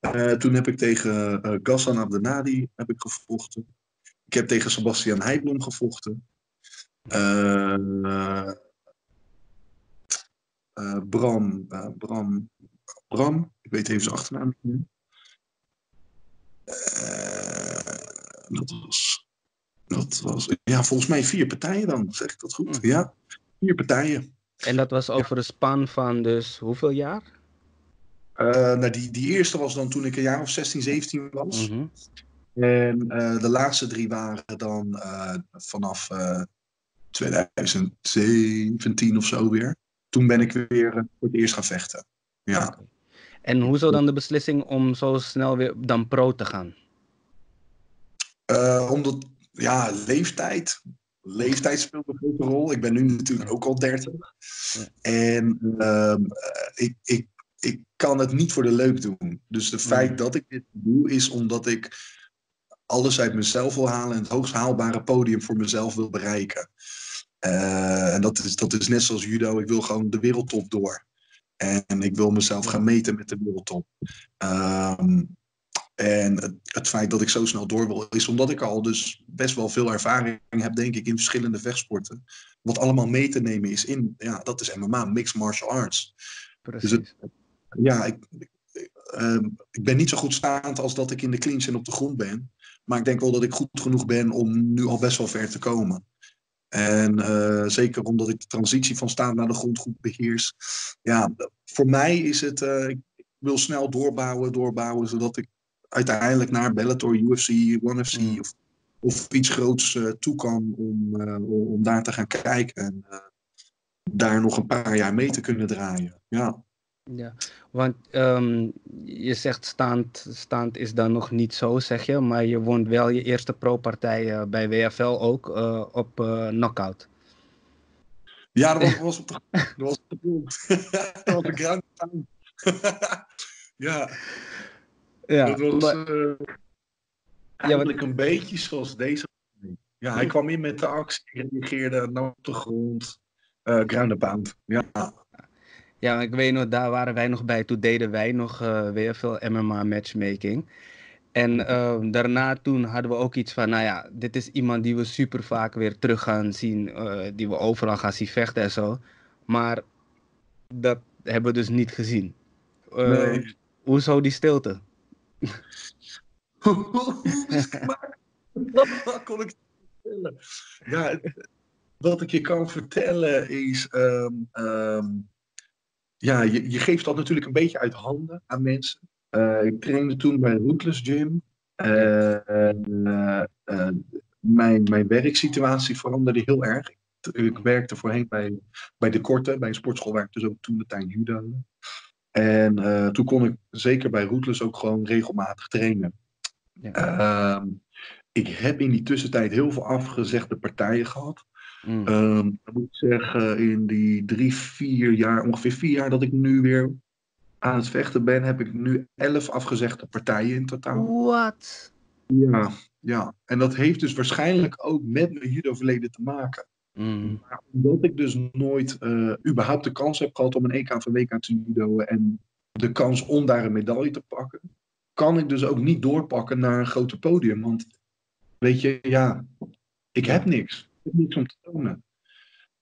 Speaker 5: Eh, toen heb ik tegen eh Ghassan Abdenadi heb ik gevochten. Ik heb tegen Sebastian Heijblom gevochten. Bram, Bram, Bram, ik weet even zijn achternaam niet meer. Dat was, dat was, ja, volgens mij vier partijen dan, zeg ik dat goed?
Speaker 1: Hm.
Speaker 5: Ja, vier partijen.
Speaker 1: En dat was over een span van dus hoeveel jaar?
Speaker 5: Nou, die, die eerste was dan toen ik een jaar of 16, 17 was.
Speaker 1: Mhm.
Speaker 5: En eh, de laatste drie waren dan eh, vanaf eh, 2017 of zo weer. Toen ben ik weer voor het eerst gaan vechten. Ja.
Speaker 1: En hoezo dan de beslissing om zo snel weer dan pro te gaan?
Speaker 5: Omdat, ja, leeftijd. Leeftijd speelt een grote rol. Ik ben nu natuurlijk ook al 30.
Speaker 1: Ja.
Speaker 5: En ehm, eh, ik, ik, ik kan het niet voor de leuk doen. Dus het feit
Speaker 1: Mm.
Speaker 5: dat ik dit doe, is omdat ik alles uit mezelf wil halen en het hoogst haalbare podium voor mezelf wil bereiken. Eh, en dat is, dat is net zoals judo. Ik wil gewoon de wereldtop door. En ik wil mezelf gaan meten met de wereldtop. Ehm, en het, het feit dat ik zo snel door wil, is omdat ik al dus best wel veel ervaring heb, denk ik, in verschillende vechtsporten. Wat allemaal mee te nemen is in, ja, dat is MMA, Mixed Martial Arts.
Speaker 1: Precies.
Speaker 5: het- Ja, ik, ehm, ik ben niet zo goed staand als dat ik in de clinch en op de grond ben. Maar ik denk wel dat ik goed genoeg ben om nu al best wel ver te komen. En eh, zeker omdat ik de transitie van staand naar de grond goed beheers. Ja, voor mij is het, eh, ik wil snel doorbouwen, doorbouwen, zodat ik uiteindelijk naar Bellator, UFC, ONE FC
Speaker 1: Mm.
Speaker 5: of, of iets groots eh, toe kan om, eh, om om daar te gaan kijken. En eh, daar nog een paar jaar mee te kunnen draaien. Ja.
Speaker 1: Ja, want ehm, je zegt staand, staand is dan nog niet zo, zeg je. Maar je won wel je eerste pro-partij bij WFL ook op eh, knockout.
Speaker 5: Ja, dat was, was op de, dat was op de grond. ja,
Speaker 1: Ja,
Speaker 5: dat was
Speaker 1: maar-
Speaker 5: eh, eigenlijk een beetje zoals deze. Ja, hij kwam in met de actie, reageerde nou op de grond. eh ground. Ja,
Speaker 1: ja, ik weet nog, daar waren wij nog bij. Toen deden wij nog eh WFL MMA matchmaking. En daarna toen hadden we ook iets van, nou ja, dit is iemand die we super vaak weer terug gaan zien. die we overal gaan zien vechten en zo. Maar dat hebben we dus niet gezien.
Speaker 5: Nee.
Speaker 1: Hoezo die stilte?
Speaker 5: Ik maar? Wat kon ik vertellen? Ja, het- wat ik je kan vertellen is. ehm, ehm, ja, je, je geeft dat natuurlijk een beetje uit handen aan mensen. Eh, ik trainde toen bij Rootless Gym. Eh, eh, mijn, mijn werksituatie veranderde heel erg. Ik, ik werkte voorheen bij, bij De Korte, bij een sportschool waar ik dus ook toen de tijd judo. En eh, toen kon ik zeker bij Rootless ook gewoon regelmatig trainen.
Speaker 1: Ja.
Speaker 5: Ehm, ik heb in die tussentijd heel veel afgezegde partijen gehad.
Speaker 1: Mm.
Speaker 5: Ehm ik moet zeggen, in die drie, vier jaar, ongeveer vier jaar dat ik nu weer aan het vechten ben, heb ik nu elf afgezegde partijen in totaal.
Speaker 1: Wat?
Speaker 5: Ja, ja. En dat heeft dus waarschijnlijk ook met mijn judo-verleden te maken.
Speaker 1: Mm.
Speaker 5: Maar omdat ik dus nooit eh, überhaupt de kans heb gehad om een EK van WK te judo en de kans om daar een medaille te pakken, kan ik dus ook niet doorpakken naar een groter podium. Want weet je, ja, ik heb niks. Ik heb niks om te tonen.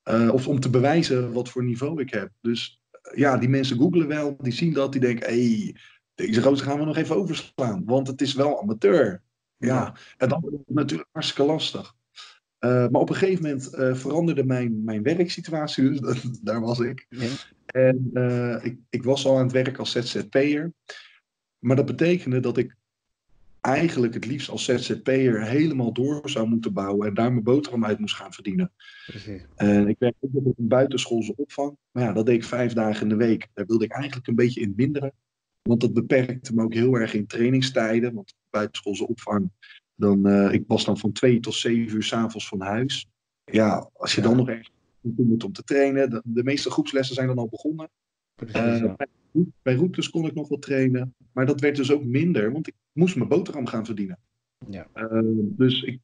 Speaker 5: Eh, of om te bewijzen wat voor niveau ik heb. Dus eh, ja, die mensen googelen wel, die zien dat, die denken, hé, hey, deze roos gaan we nog even overslaan, want het is wel amateur. Ja, en dan wordt het natuurlijk hartstikke lastig. Eh, maar op een gegeven moment eh, veranderde mijn, mijn werksituatie, dus daar was ik.
Speaker 1: Ja.
Speaker 5: En eh, ik, ik was al aan het werk als ZZP'er. Maar dat betekende dat ik eigenlijk het liefst als ZZP'er helemaal door zou moeten bouwen en daar mijn boterham uit moest gaan verdienen.
Speaker 1: Precies.
Speaker 5: En ik werkte ook op een buitenschoolse opvang. Maar ja, dat deed ik vijf dagen in de week. Daar wilde ik eigenlijk een beetje in minderen. Want dat beperkte me ook heel erg in trainingstijden. Want buitenschoolse opvang, dan, eh, ik was dan van twee tot zeven uur s'avonds van huis. Ja, als je
Speaker 1: Ja.
Speaker 5: dan nog naartoe moet om te trainen. De, de meeste groepslessen zijn dan al begonnen.
Speaker 1: Precies,
Speaker 5: Eh,
Speaker 1: ja.
Speaker 5: bij, bij routes kon ik nog wel trainen. Maar dat werd dus ook minder, want ik moest mijn boterham gaan verdienen.
Speaker 1: Ja.
Speaker 5: Eh, dus ik,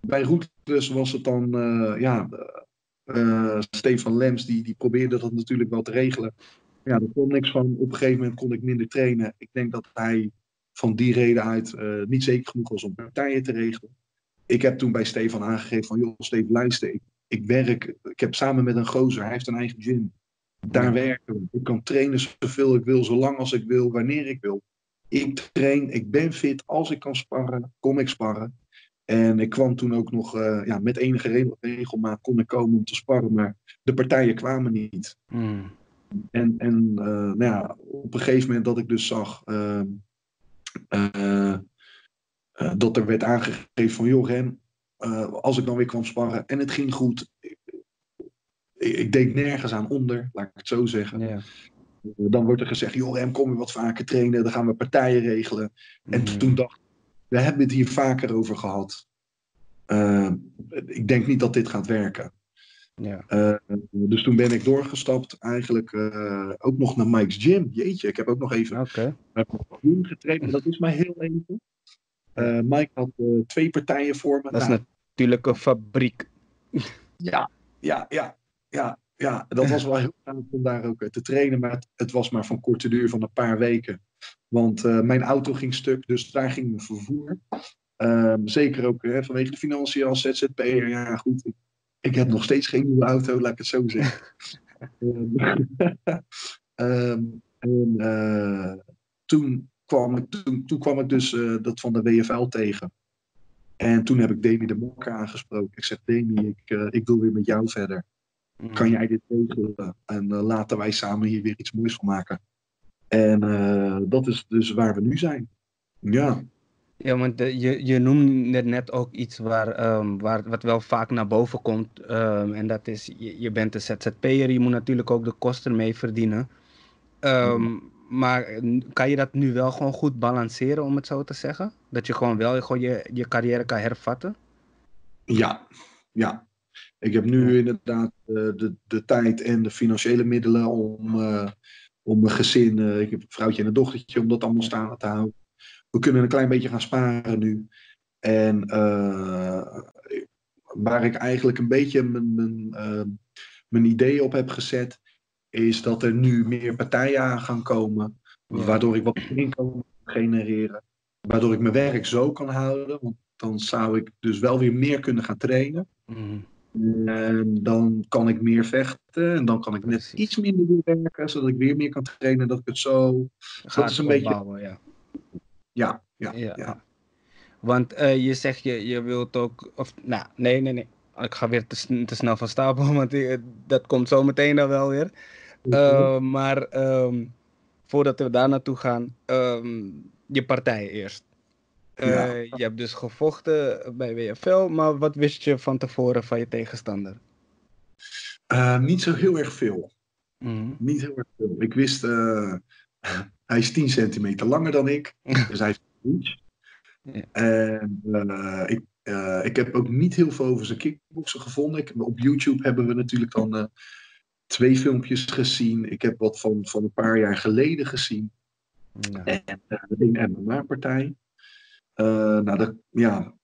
Speaker 5: bij routes was het dan, ja, Stefan Lems, die, die probeerde dat natuurlijk wel te regelen. Ja, daar kon niks van. Op een gegeven moment kon ik minder trainen. Ik denk dat hij van die reden uit eh, niet zeker genoeg was om partijen te regelen. Ik heb toen bij Stefan aangegeven van, joh, Stefan, luister, ik, ik werk, ik heb samen met een gozer, hij heeft een eigen gym. Daar werken we. Ik kan trainen zoveel ik wil, zolang als ik wil, wanneer ik wil. Ik train, ik ben fit. Als ik kan sparren, kom ik sparren. En ik kwam toen ook nog, eh, ja, met enige re- regelmaat kon ik komen om te sparren, maar de partijen kwamen niet.
Speaker 1: Mm.
Speaker 5: En, en eh, nou ja, op een gegeven moment dat ik dus zag ehm, eh, eh, dat er werd aangegeven van, joh Rem, eh, als ik dan weer kwam sparren en het ging goed, ik, deed nergens aan onder, laat ik het zo zeggen.
Speaker 1: Ja.
Speaker 5: Dan wordt er gezegd, joh Rem, kom weer wat vaker trainen, dan gaan we partijen regelen. En
Speaker 1: Mm.
Speaker 5: toen dacht ik, we hebben het hier vaker over gehad. Eh, ik denk niet dat dit gaat werken.
Speaker 1: Ja.
Speaker 5: Eh, dus toen ben ik doorgestapt, eigenlijk eh, ook nog naar Mike's Gym. Jeetje, ik heb ook nog even Gym getraind, maar dat is maar heel even. Eh, Mike had twee partijen voor me.
Speaker 1: Dat is
Speaker 5: Nou,
Speaker 1: natuurlijk een fabriek.
Speaker 5: ja, ja, ja, ja, ja. Dat was wel heel gaaf om daar ook te trainen, maar het, het was maar van korte duur van een paar weken. Want mijn auto ging stuk, dus daar ging mijn vervoer. Ehm, zeker ook hè, vanwege de financiën als ZZP'er. Ja, goed. Ik, ik heb nog steeds geen nieuwe auto, laat ik het zo zeggen. Ehm, ehm, en eh, toen, kwam ik, toen, toen kwam ik dus eh, dat van de WFL tegen. En toen heb ik Demi de Mokker aangesproken. Ik zeg, Demi, ik, eh, ik wil weer met jou verder.
Speaker 1: Mm.
Speaker 5: Kan jij dit regelen? En laten wij samen hier weer iets moois van maken. En dat is dus waar we nu zijn. Ja,
Speaker 1: Ja, want eh, je, je noemde net ook iets waar, ehm, waar, wat wel vaak naar boven komt. ehm, en dat is, je, je bent een ZZP'er, je moet natuurlijk ook de kosten mee verdienen. Ehm, maar n- kan je dat nu wel gewoon goed balanceren, om het zo te zeggen? Dat je gewoon wel gewoon je, je carrière kan hervatten?
Speaker 5: Ja, ja. Ik heb nu inderdaad eh, de, de tijd en de financiële middelen om, eh, om mijn gezin, eh, ik heb een vrouwtje en een dochtertje, om dat allemaal staande te houden. We kunnen een klein beetje gaan sparen nu. En eh, waar ik eigenlijk een beetje mijn, mijn, eh, mijn ideeën op heb gezet, is dat er nu meer partijen aan gaan komen, waardoor ik wat inkomen kan genereren. Waardoor ik mijn werk zo kan houden, want dan zou ik dus wel weer meer kunnen gaan trainen.
Speaker 1: Mhm.
Speaker 5: En dan kan ik meer vechten en dan kan ik net iets minder werken, zodat ik weer meer kan trainen. Dat ik het zo.
Speaker 1: Gaat
Speaker 5: is een beetje-
Speaker 1: ja.
Speaker 5: Ja, ja,
Speaker 1: Ja.
Speaker 5: ja.
Speaker 1: Want eh, je zegt je, je wilt ook. Of, nou, nee, nee, nee. Ik ga weer te, sn- te snel van stapel, want die- dat komt zo meteen dan wel weer. Eh, maar ehm, voordat we daar naartoe gaan, ehm, je partij eerst. Eh,
Speaker 5: Ja.
Speaker 1: Je hebt dus gevochten bij WFL, maar wat wist je van tevoren van je tegenstander?
Speaker 5: Eh, niet zo heel erg veel.
Speaker 1: Mhm.
Speaker 5: Niet heel erg veel. Ik wist, eh, hij is 10 centimeter langer dan ik, dus hij heeft reach.
Speaker 1: Ja.
Speaker 5: En eh, ik, eh, ik heb ook niet heel veel over zijn kickboksen gevonden. Ik, op YouTube hebben we natuurlijk dan eh, twee filmpjes gezien. Ik heb wat van, van een paar jaar geleden gezien.
Speaker 1: Ja.
Speaker 5: En een MMA-partij. Nou, daar ja,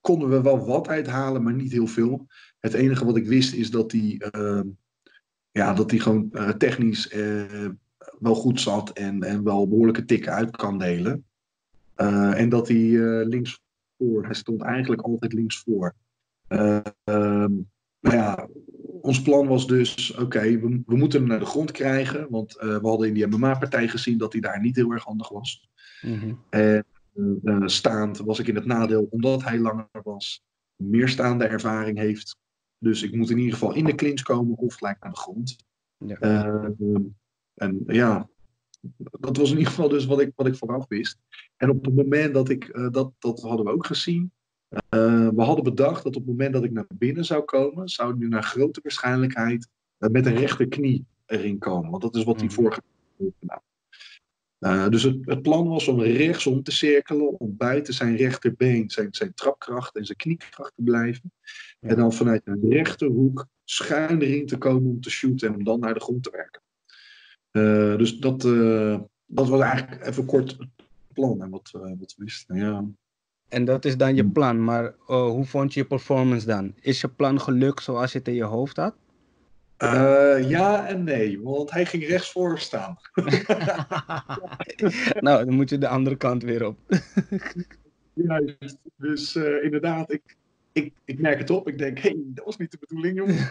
Speaker 5: konden we wel wat uithalen, maar niet heel veel. Het enige wat ik wist is dat hij, ja, dat hij gewoon technisch wel goed zat en, en wel behoorlijke tikken uit kan delen. Uh, en dat hij links voor, hij stond eigenlijk altijd links voor. nou ja, ons plan was dus, oké, okay, we, we, moeten hem naar de grond krijgen. Want uh, we hadden in die MMA-partij gezien dat hij daar niet heel erg handig was.
Speaker 1: Mm-hmm.
Speaker 5: En uh, staand was ik in het nadeel omdat hij langer was. Meer staande ervaring heeft. Dus ik moet in ieder geval in de clinch komen of gelijk naar de grond.
Speaker 1: Ja.
Speaker 5: Uh, en ja, dat was in ieder geval dus wat ik, wat ik vooraf wist. En op het moment dat ik, uh, dat, dat hadden we ook gezien. Uh, we hadden bedacht dat op het moment dat ik naar binnen zou komen, zou nu naar grote waarschijnlijkheid uh, met een rechterknie erin komen. Want dat is wat hij
Speaker 1: Mhm.
Speaker 5: vorige keer heeft gedaan. Dus het, het, plan was om rechtsom te cirkelen, om buiten zijn rechterbeen, zijn, zijn trapkracht en zijn kniekracht te blijven. En dan vanuit een rechterhoek schuin erin te komen om te shooten en om dan naar de grond te werken. Uh, dus dat, uh, dat was eigenlijk even kort het plan en wat, uh, wat we wisten. Ja.
Speaker 1: En dat is dan je plan, maar uh, hoe vond je je performance dan? Is je plan gelukt zoals je het in je hoofd had?
Speaker 5: Ja en nee, want hij ging rechtsvoor staan.
Speaker 1: nou, dan moet je de andere kant weer op.
Speaker 5: Juist, dus inderdaad, ik, ik, ik merk het op. Ik denk, hé, hey, dat was niet de bedoeling, jongens.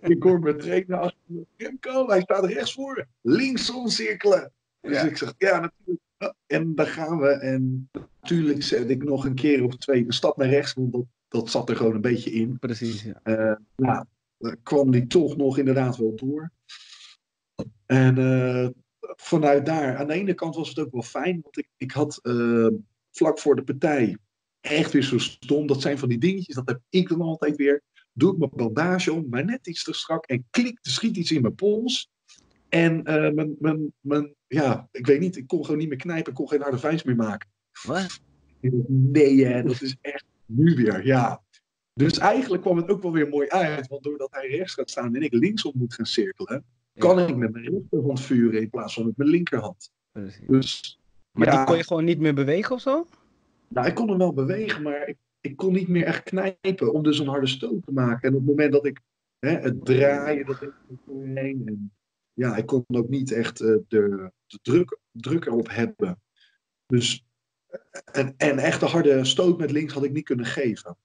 Speaker 5: Ik hoor mijn trainer achter me. Remco, hij staat rechtsvoor. Linksom cirkelen. Dus ja. ik zeg, ja, natuurlijk. En daar gaan we. En natuurlijk zet ik nog een keer of twee een stap naar rechts, want dat, dat zat er gewoon een beetje in.
Speaker 1: Precies, ja.
Speaker 5: Uh, nou, kwam die toch nog inderdaad wel door. En uh, vanuit daar, aan de ene kant was het ook wel fijn, want ik, ik had uh, vlak voor de partij echt weer zo stom. Dat zijn van die dingetjes, dat heb ik dan altijd weer. Doe ik mijn bandage om, maar net iets te strak en klik, er schiet iets in mijn pols. En uh, mijn, mijn, mijn, ja, ik weet niet, ik kon gewoon niet meer knijpen, ik kon geen harde vijs meer maken.
Speaker 1: Wat?
Speaker 5: Nee, hè, dat is echt nu weer, ja. Dus eigenlijk kwam het ook wel weer mooi uit, want doordat hij rechts gaat staan en ik linksom moet gaan cirkelen, kan ja. ik met mijn rechterhand vuren in plaats van met mijn linkerhand.
Speaker 1: Precies.
Speaker 5: Dus,
Speaker 1: maar
Speaker 5: ja,
Speaker 1: die kon je gewoon niet meer bewegen of zo?
Speaker 5: Nou, ik kon hem wel bewegen, maar ik, ik kon niet meer echt knijpen om dus een harde stoot te maken. En op het moment dat ik hè, het draaien, dat ik doorheen. En ja, ik kon ook niet echt uh, de, de druk, druk erop hebben. Dus, en, en echt een harde stoot met links had ik niet kunnen geven.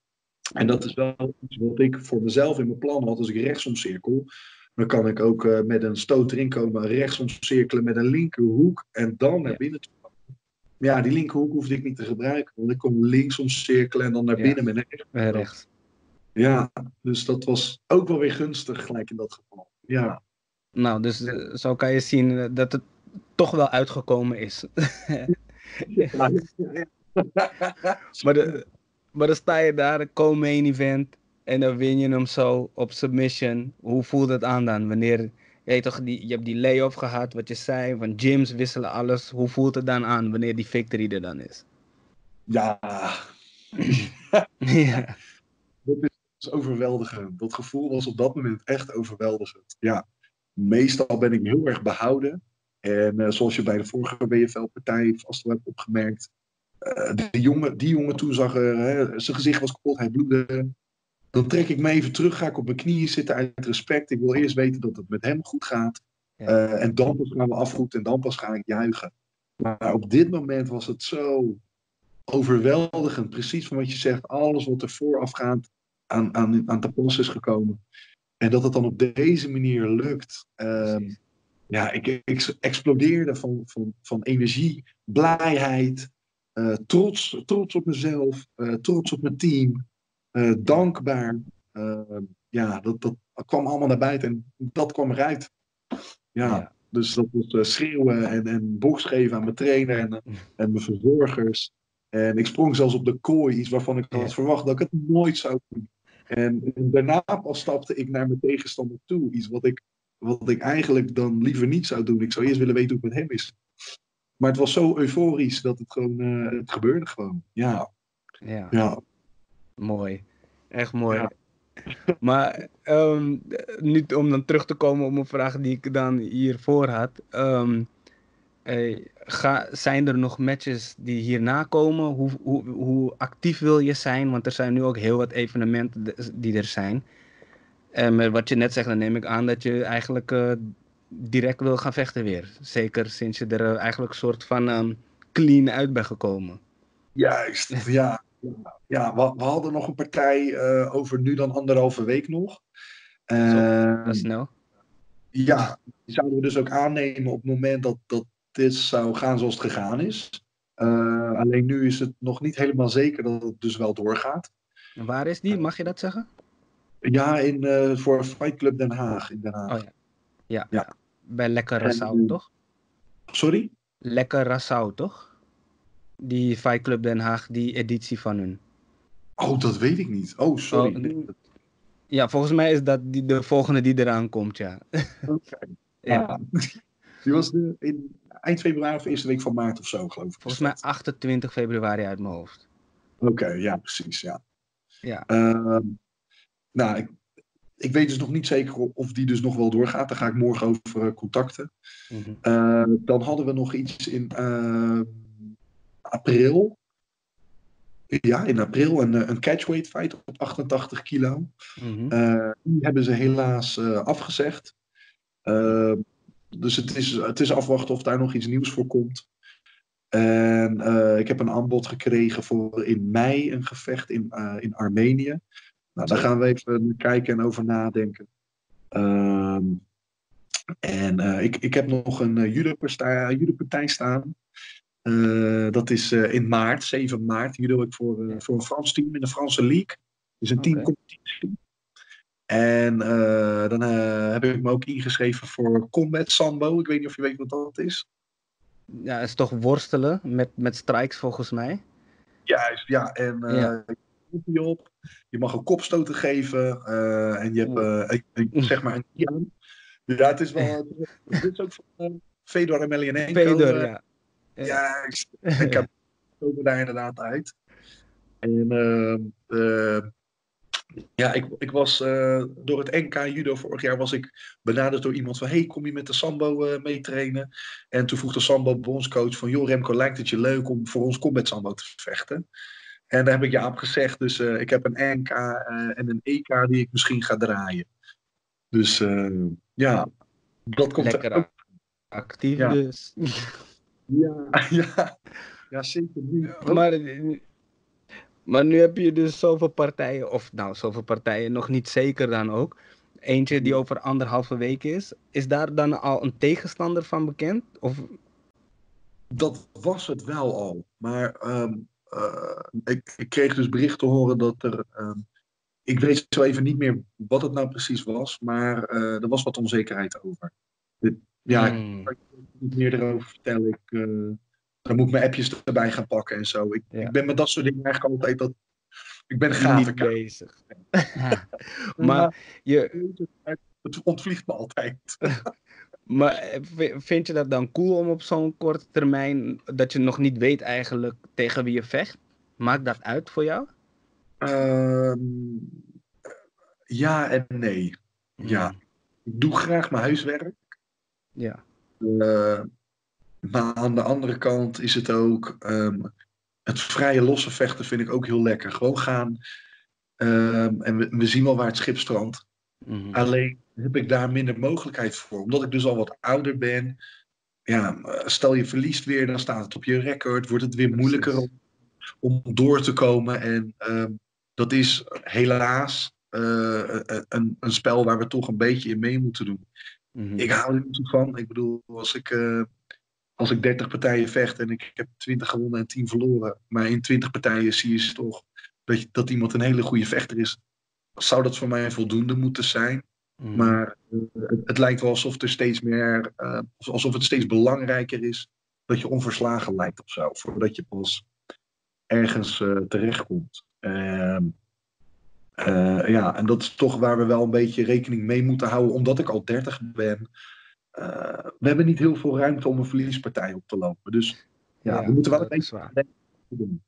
Speaker 5: En dat is wel iets wat ik voor mezelf in mijn plan had. Als ik rechtsom cirkel, dan kan ik ook uh, met een stoot erin komen, rechtsom cirkelen met een linkerhoek en dan naar binnen toe. Ja, die linkerhoek hoefde ik niet te gebruiken, want ik kon linksom cirkelen en dan naar
Speaker 1: Ja.
Speaker 5: binnen met een rechts. Ja, dus dat was ook wel weer gunstig gelijk in dat geval. Ja,
Speaker 1: Nou, dus uh, zo kan je zien uh, dat het toch wel uitgekomen is. maar, de, maar dan sta je daar, de co-main event, en dan win je hem zo op submission. Hoe voelt het aan dan, wanneer je, toch, die, je hebt die lay-off gehad, wat je zei, van gyms wisselen alles. Hoe voelt het dan aan wanneer die victory er dan is?
Speaker 5: Ja,
Speaker 1: ja.
Speaker 5: dat is overweldigend. Dat gevoel was op dat moment echt overweldigend. Ja, meestal ben ik heel erg behouden. En eh, zoals je bij de vorige BFL-partij vast wel hebt opgemerkt, eh, die, jongen, die jongen toen zag er, hè, zijn gezicht was kapot, hij bloedde. Dan trek ik me even terug, ga ik op mijn knieën zitten uit respect. Ik wil eerst weten dat het met hem goed gaat.
Speaker 1: Ja.
Speaker 5: Eh, en dan pas gaan we afgroeten en dan pas ga ik juichen. Maar op dit moment was het zo overweldigend. Precies van wat je zegt, alles wat er voorafgaand aan, aan, aan te pas is gekomen. En dat het dan op deze manier lukt. Ehm, ja, ik, ik explodeerde van, van, van energie, blijheid, eh, trots, trots op mezelf, eh, trots op mijn team, eh, dankbaar. Eh, ja, dat, dat kwam allemaal naar buiten en dat kwam eruit. Ja,
Speaker 1: Ja.
Speaker 5: dus dat was eh, schreeuwen en, en geven aan mijn trainer en, eh, en mijn verzorgers. En ik sprong zelfs op de kooi, iets waarvan ik had verwacht dat ik het nooit zou doen. En, en daarna pas stapte ik naar mijn tegenstander toe. Iets wat ik, wat ik eigenlijk dan liever niet zou doen. Ik zou eerst willen weten hoe het met hem is. Maar het was zo euforisch dat het gewoon, het gebeurde gewoon. Ja,
Speaker 1: ja.
Speaker 5: ja.
Speaker 1: Mooi. Echt mooi.
Speaker 5: Ja.
Speaker 1: Maar ehm, nu om dan terug te komen op een vraag die ik dan hiervoor had. Ehm, eh, ga, zijn er nog matches die hierna komen? Hoe, hoe, hoe actief wil je zijn? Want er zijn nu ook heel wat evenementen die er zijn. En met wat je net zegt, dan neem ik aan dat je eigenlijk eh, direct wil gaan vechten weer. Zeker sinds je er eigenlijk een soort van ehm, clean uit bent gekomen.
Speaker 5: Juist, ja. Ja, we, we hadden nog een partij eh, over nu dan anderhalve week nog. Eh,
Speaker 1: Dat is snel.
Speaker 5: ja, die zouden we dus ook aannemen op het moment dat, dat dit zou gaan zoals het gegaan is. Eh, alleen nu is het nog niet helemaal zeker dat het dus wel doorgaat.
Speaker 1: En waar is die? Mag je dat zeggen?
Speaker 5: Ja, in, eh, voor Fight Club Den Haag. In Den Haag.
Speaker 1: Oh ja. Ja.
Speaker 5: Ja.
Speaker 1: Bij Lekker Rassau, toch?
Speaker 5: Sorry?
Speaker 1: Lekker Rassau, toch? Die Fight Club Den Haag, die editie van hun.
Speaker 5: Oh, dat weet ik niet. Oh, sorry.
Speaker 1: Oh, Ja, volgens mij is dat die, de volgende die eraan komt, ja.
Speaker 5: Oké.
Speaker 1: ja.
Speaker 5: Ah. Die was de, in eind februari of eerste week van maart of zo, geloof ik.
Speaker 1: Volgens mij 28 februari uit mijn hoofd.
Speaker 5: Oké, ja, precies, ja.
Speaker 1: Ja.
Speaker 5: Ehm, nou, ik, ik weet dus nog niet zeker of die dus nog wel doorgaat. Daar ga ik morgen over eh, contacten.
Speaker 1: Mhm.
Speaker 5: Eh, dan hadden we nog iets in eh, april. Ja, in april een, eh, een catchweight fight op 88 kilo.
Speaker 1: Mhm.
Speaker 5: Eh, die hebben ze helaas eh, afgezegd. Eh, dus het is, het is afwachten of daar nog iets nieuws voor komt. En ik heb een aanbod gekregen voor in mei een gevecht in, in Armenië. Nou, daar gaan we even naar kijken en over nadenken. Ehm, en ik, ik heb nog een uh, judo-partij judo staan. Eh, dat is eh, in maart, 7 maart. Judo ik voor, eh, voor een Frans team in de Franse League. Het is een
Speaker 1: Oké.
Speaker 5: teamcompetitie. En dan heb ik me ook ingeschreven voor Combat Sambo. Ik weet niet of je weet wat dat is.
Speaker 1: Ja, het is toch worstelen met, met strikes volgens mij.
Speaker 5: Juist, ja. En
Speaker 1: Ja.
Speaker 5: je op. Je mag een kopstoten geven. en je hebt zeg maar een. Ja, het is wel. dit is ook van Fedor Emelianenko.
Speaker 1: Fedor,
Speaker 5: eh,
Speaker 1: ja.
Speaker 5: Juist. Ik heb komen daar inderdaad uit. En ehm, eh, ja, ik, ik was eh, door het NK judo vorig jaar was ik benaderd door iemand van hey, kom je met de sambo eh mee trainen? En toen vroeg de sambo bondscoach van joh Remco, lijkt het je leuk om voor ons combat sambo te vechten? En daar heb ik ja op gezegd. Dus eh, ik heb een NK en een EK die ik misschien ga draaien. Dus ja, dat komt er
Speaker 1: Lekker
Speaker 5: ook
Speaker 1: actief
Speaker 5: Ja.
Speaker 1: dus.
Speaker 5: Ja, ja, ja zeker nu.
Speaker 1: Maar, maar nu heb je dus zoveel partijen, of nou, zoveel partijen, nog niet zeker dan ook. Eentje die over anderhalve week is. Is daar dan al een tegenstander van bekend? Of,
Speaker 5: Dat was het wel al. Maar ehm, eh, ik, ik kreeg dus bericht te horen dat er. ehm, ik weet zo even niet meer wat het nou precies was, maar eh, er was wat onzekerheid over. Ja, ik
Speaker 1: Hmm,
Speaker 5: kan je niet meer erover vertellen. Ik, eh, dan moet ik mijn appjes erbij gaan pakken en zo. Ik,
Speaker 1: Ja.
Speaker 5: ik ben met dat soort dingen eigenlijk altijd dat. Ik ben gaten.
Speaker 1: bezig. maar je,
Speaker 5: Het ontvliegt me altijd.
Speaker 1: Maar eh, vind je dat dan cool om op zo'n korte termijn, dat je nog niet weet eigenlijk tegen wie je vecht? Maakt dat uit voor jou?
Speaker 5: Ehm, ja en nee. Ja. Ik doe graag mijn huiswerk.
Speaker 1: Ja.
Speaker 5: Eh, maar aan de andere kant is het ook. ehm, het vrije losse vechten vind ik ook heel lekker. Gewoon gaan. ehm, en we, we zien wel waar het schip strandt.
Speaker 1: Mhm.
Speaker 5: Alleen heb ik daar minder mogelijkheid voor. Omdat ik dus al wat ouder ben. Ja, stel je verliest weer, dan staat het op je record. Wordt het weer moeilijker om, om door te komen. En ehm, dat is helaas eh, een, een spel waar we toch een beetje in mee moeten doen.
Speaker 1: Mhm.
Speaker 5: Ik hou er niet van. Ik bedoel, als ik, eh, als ik 30 partijen vecht en ik heb 20 gewonnen en 10 verloren. Maar in 20 partijen zie je toch dat, je- dat iemand een hele goede vechter is. Zou dat voor mij voldoende moeten zijn?
Speaker 1: Mhm.
Speaker 5: Maar eh, het, het lijkt wel alsof er steeds meer, eh, alsof het steeds belangrijker is dat je onverslagen lijkt of zo, voordat je pas ergens terechtkomt. Ehm, eh, ja, en dat is toch waar we wel een beetje rekening mee moeten houden, omdat ik al 30 ben. Eh, we hebben niet heel veel ruimte om een verliespartij op te lopen. Dus ja,
Speaker 1: Ja,
Speaker 5: we moeten wel een beetje doen.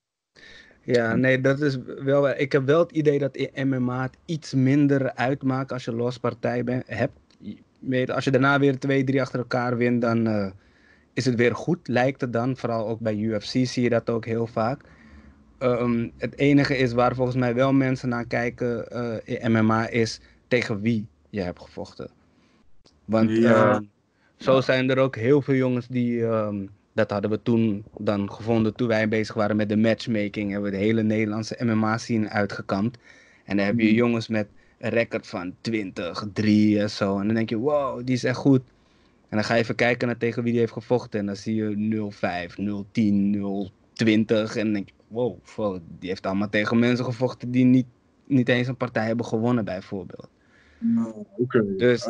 Speaker 1: Ja, nee, dat is wel. Ik heb wel het idee dat in MMA het iets minder uitmaakt als je los partij bent, hebt. Weet, als je daarna weer twee, drie achter elkaar wint, dan eh, is het weer goed, lijkt het dan. Vooral ook bij UFC zie je dat ook heel vaak. Ehm, het enige is waar volgens mij wel mensen naar kijken eh, in MMA is tegen wie je hebt gevochten. Want
Speaker 5: Ja.
Speaker 1: ehm, zo zijn er ook heel veel jongens die, ehm, dat hadden we toen dan gevonden toen wij bezig waren met de matchmaking, hebben we de hele Nederlandse MMA scene uitgekampt. En dan heb je
Speaker 5: Mhm.
Speaker 1: jongens met een record van 20, 3 en zo. En dan denk je, wow, die is echt goed. En dan ga je even kijken naar tegen wie die heeft gevochten. En dan zie je 0-5, 0-10, 0-20. En dan denk je, wow, fuck, die heeft allemaal tegen mensen gevochten die niet, niet eens een partij hebben gewonnen, bijvoorbeeld.
Speaker 5: Nou.
Speaker 1: Dus,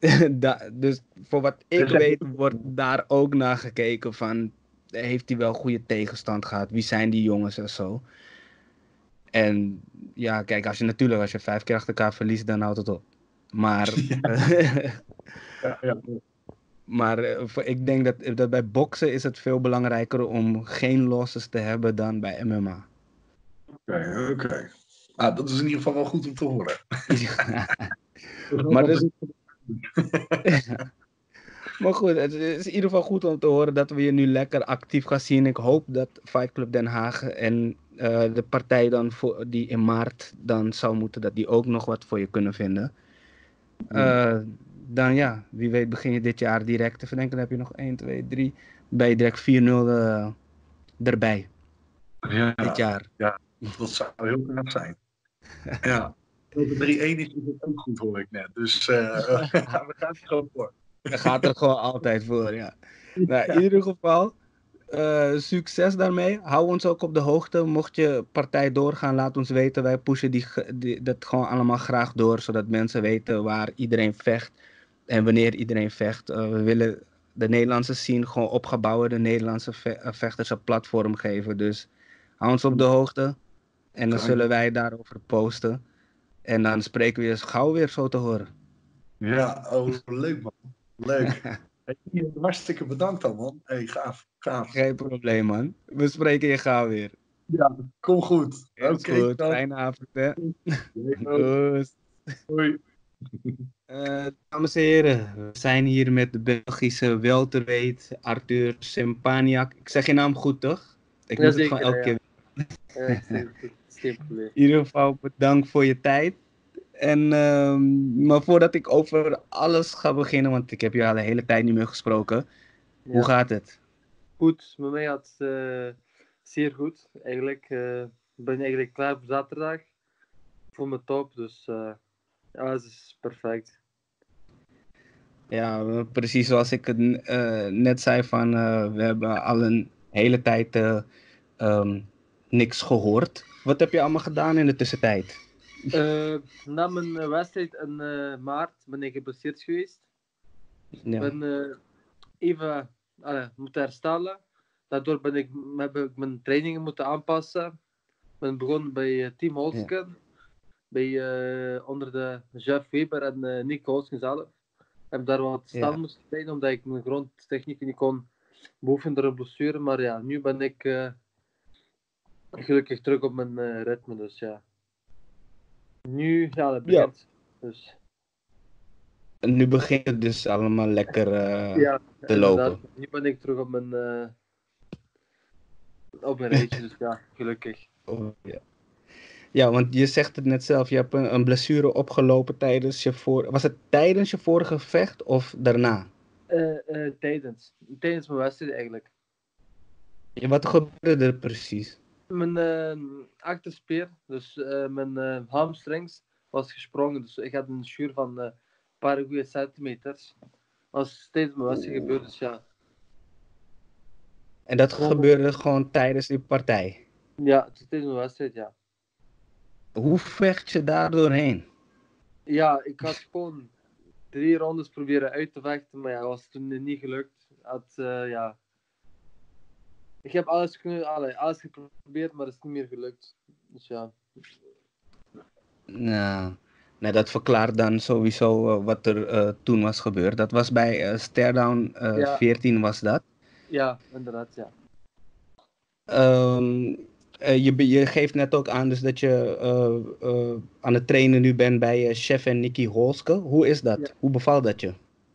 Speaker 1: da- dus voor wat ik weet, wordt daar ook naar gekeken van, heeft hij wel goede tegenstand gehad? Wie zijn die jongens en zo? En ja, kijk, als je natuurlijk, als je vijf keer achter elkaar verliest, dan houdt het op. Maar,
Speaker 5: Ja, ja.
Speaker 1: Maar eh, voor- ik denk dat, dat bij boksen is het veel belangrijker om geen losses te hebben dan bij MMA.
Speaker 5: Oké, oké. Ah, dat is in ieder geval wel goed om te horen.
Speaker 1: Maar dus- Maar goed, het is in ieder geval goed om te horen dat we je nu lekker actief gaan zien. Ik hoop dat Fight Club Den Haag en eh, de partij dan voor, die in maart dan zou moeten, dat die ook nog wat voor je kunnen vinden. Eh, dan ja, wie weet begin je dit jaar direct. Even denken, dan heb je nog 1, 2, 3. Ben je direct 4-0 eh, erbij
Speaker 5: Ja,
Speaker 1: dit jaar.
Speaker 5: dat zou heel knap zijn. Ja. Als het 3-1 is, is het ook goed, hoor ik net. Dus eh, we gaan er gewoon voor.
Speaker 1: Je gaat er gewoon altijd voor, ja. Nou, in ieder geval, eh, succes daarmee. Hou ons ook op de hoogte. Mocht je partij doorgaan, laat ons weten. Wij pushen die- dat gewoon allemaal graag door, zodat mensen weten waar iedereen vecht en wanneer iedereen vecht. Eh, we willen de Nederlandse scene gewoon opgebouwen, de Nederlandse ve- eh, vechters een platform geven. Dus hou ons op de hoogte en dan zullen wij daarover posten. En dan spreken we je gauw weer zo te horen.
Speaker 5: Ja, oh, leuk man. Leuk. Hey, hartstikke bedankt dan, man. Hey, gaaf, gaaf.
Speaker 1: Geen probleem, man. We spreken je gauw weer.
Speaker 5: Ja, kom goed. Oké, dan.
Speaker 1: Fijne avond, hè. Eh, dames en heren, we zijn hier met de Belgische welterweight Arthur Sempaniak. Ik zeg je naam goed, toch? Ik moet het gewoon elke
Speaker 6: ja.
Speaker 1: keer.
Speaker 6: Ja.
Speaker 1: In ieder geval bedankt voor je tijd. En, ehm, maar voordat ik over alles ga beginnen, want ik heb je al de hele tijd niet meer gesproken. Hoe gaat het?
Speaker 6: Goed, met mij gaat het eh, zeer goed. Eigenlijk eh, ben ik eigenlijk klaar voor zaterdag. Voor mijn top, dus ja, het is perfect.
Speaker 1: Ja, precies zoals ik het eh, net zei van, eh, we hebben al een hele tijd eh, ehm, niks gehoord. Wat heb je allemaal gedaan in de tussentijd?
Speaker 6: Na mijn wedstrijd in maart ben ik geblesseerd geweest. Ik
Speaker 1: Ja.
Speaker 6: ben eh, even moeten herstellen. Daardoor ben ik, heb ik mijn trainingen moeten aanpassen. Ik ben begonnen bij Team Holsken. Bij, eh, onder de Jeff Weber en eh Nick Hoosken zelf. Ik heb daar wat
Speaker 1: Ja.
Speaker 6: staan moeten trainen, omdat ik mijn grondtechniek niet kon beoefenen door een blessure. Maar ja, nu ben ik eh, gelukkig terug op mijn ritme. Dus ja. Nu, ja, dat begint. Dus,
Speaker 1: En nu begint het dus allemaal lekker
Speaker 6: ja,
Speaker 1: te
Speaker 6: inderdaad.
Speaker 1: lopen.
Speaker 6: Nu ben ik terug op mijn, eh, op mijn rijtje. dus ja, gelukkig.
Speaker 1: Oh, ja. Ja, want je zegt het net zelf, je hebt een, een blessure opgelopen tijdens je voor... Was het tijdens je vorige gevecht of daarna?
Speaker 6: Eh, eh, tijdens. Tijdens mijn wedstrijd eigenlijk.
Speaker 1: Ja, wat gebeurde er precies?
Speaker 6: Mijn eh, achterspier, dus eh, mijn hamstrings, was gesprongen. Dus ik had een schuur van een paar goede centimeters. Dat was tijdens mijn wedstrijd gebeurd, dus ja.
Speaker 1: En dat
Speaker 6: Oh.
Speaker 1: gebeurde gewoon tijdens die partij.
Speaker 6: Ja, tijdens mijn wedstrijd, ja.
Speaker 1: Hoe vecht je daar doorheen?
Speaker 6: Ja, ik had gewoon drie rondes proberen uit te vechten, maar ja, dat was toen niet gelukt. Had, eh, ja. Ik heb alles, alles geprobeerd, maar het is niet meer gelukt. Dus ja.
Speaker 1: Nou, nee, dat verklaart dan sowieso eh, wat er eh, toen was gebeurd. Dat was bij eh Stairdown eh,
Speaker 6: Ja.
Speaker 1: 14 was dat.
Speaker 6: Ja, inderdaad, ja.
Speaker 1: Ehm, eh, je, je geeft net ook aan dus dat je eh, eh, aan het trainen nu bent bij chef en Nicky Holske. Hoe is dat?
Speaker 6: Ja.
Speaker 1: Hoe bevalt dat je?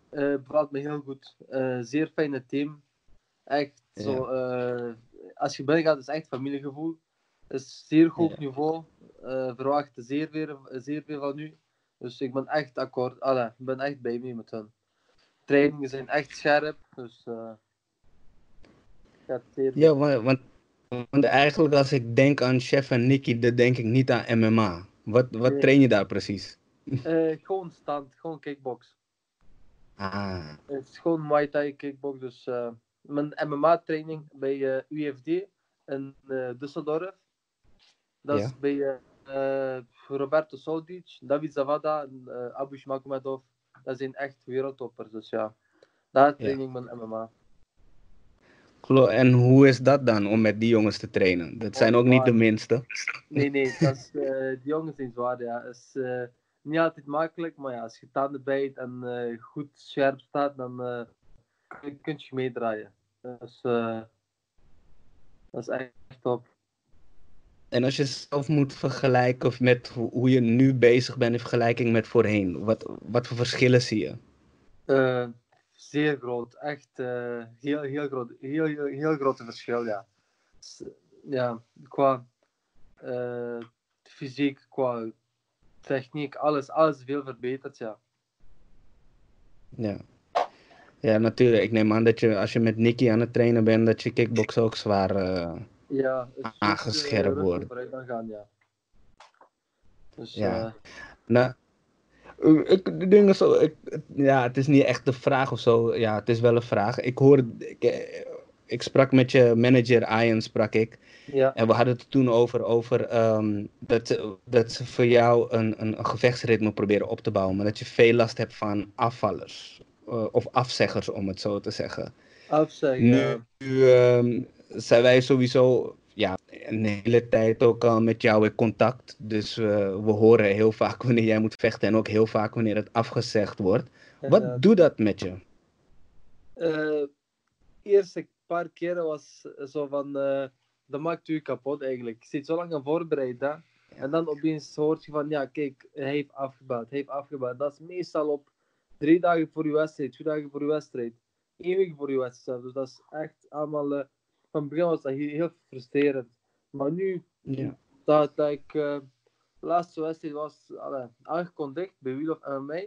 Speaker 6: Eh bevalt me heel goed. Zeer fijne team. Echt
Speaker 1: Ja.
Speaker 6: zo. als je binnen gaat, is het echt familiegevoel. Het is zeer goed
Speaker 1: Ja.
Speaker 6: niveau. Verwacht zeer veel, zeer veel van u. Dus ik ben echt akkoord. Ik ben echt bij me met hen. Trainingen zijn echt scherp. Dus.
Speaker 1: Ja, wa- want, want eigenlijk als ik denk aan chef en Nicky, dan denk ik niet aan MMA. Wat, wat
Speaker 6: Nee.
Speaker 1: train je daar precies?
Speaker 6: Eh, gewoon stand, gewoon kickbox.
Speaker 1: Ah,
Speaker 6: Het is gewoon Muay Thai kickbox. Dus eh, mijn MMA-training bij eh, UFD in Düsseldorf. Dat
Speaker 1: Ja.
Speaker 6: is bij Roberto Soldic, David Zavada en Abu Shmakmedov. Dat zijn echt wereldtoppers. Dus ja, daar train ik mijn MMA.
Speaker 1: En hoe is dat dan om met die jongens te trainen? Dat zijn ook niet de minste.
Speaker 6: Nee, nee, dat is, eh, die jongens zijn zwaar. Ja. Het is eh, niet altijd makkelijk, maar ja, als je tanden bijt en eh, goed scherp staat, dan kun, je meedraaien. Dus, dat is echt top.
Speaker 1: En als je zelf moet vergelijken of met ho- hoe je nu bezig bent in vergelijking met voorheen, wat, wat voor verschillen zie je?
Speaker 6: Zeer groot, echt eh, heel, heel groot, heel, heel, heel grote verschil, ja. Ja, qua eh, fysiek, qua techniek, alles, alles veel verbeterd, ja.
Speaker 1: Ja. Ja, natuurlijk. Ik neem aan dat je als je met Nicky aan het trainen bent, dat je kickbox ook zwaar. eh,
Speaker 6: Ja,
Speaker 1: Aangescherpt
Speaker 6: gaan, ja. Dus
Speaker 1: Ja. Nou, ik, de dingen zo, ik, ja, het is niet echt de vraag of zo. Ja, het is wel een vraag. Ik hoor, ik, eh, ik sprak met je manager, Ian, sprak ik.
Speaker 6: ja.
Speaker 1: En we hadden het toen over, over ehm, dat, ze- dat ze voor jou een, een, een gevechtsritme proberen op te bouwen. Maar dat je veel last hebt van afvallers. eh, of afzeggers, om het zo te zeggen.
Speaker 6: Afzeggen,
Speaker 1: Nu, nu ehm, zijn wij sowieso ja, een hele tijd ook al met jou in contact. Dus eh, we horen heel vaak wanneer jij moet vechten en ook heel vaak wanneer het afgezegd wordt. Wat doet dat met je?
Speaker 6: Eh, eerste paar keren was zo van, dat maakt u kapot eigenlijk. Je zit zo lang aan voorbereid, hè. En dan opeens hoort je van, ja, kijk, hij heeft afgebouwd, hij heeft afgebouwd. Dat is meestal op drie dagen voor je wedstrijd, twee dagen voor je wedstrijd, één week voor je wedstrijd. Dus dat is echt allemaal, eh, van het begin was dat heel, frustrerend. Maar nu,
Speaker 1: Ja.
Speaker 6: dat, dat ik, eh, de laatste wedstrijd was allee, aangekondigd bij Wheel of MMA.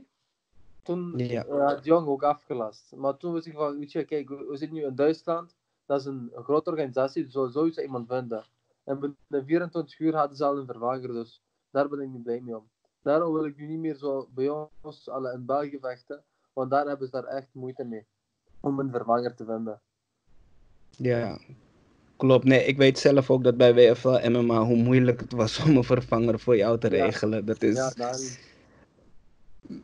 Speaker 6: Toen
Speaker 1: Ja.
Speaker 6: had Jong ook afgelast. Maar toen wist ik van, weet je, kijk, we, zitten nu in Duitsland. Dat is een, grote organisatie, dus sowieso iemand vinden. En binnen 24 uur hadden ze al een vervanger, dus daar ben ik niet blij mee om. Daarom wil ik nu niet meer zo bij ons alle in België vechten, want daar hebben ze daar echt moeite mee. Om een vervanger te vinden.
Speaker 1: Ja, klopt. Nee, ik weet zelf ook dat bij WFL MMA hoe moeilijk het was om een vervanger voor jou te
Speaker 6: Ja.
Speaker 1: regelen. Dat is,
Speaker 6: Ja, daar,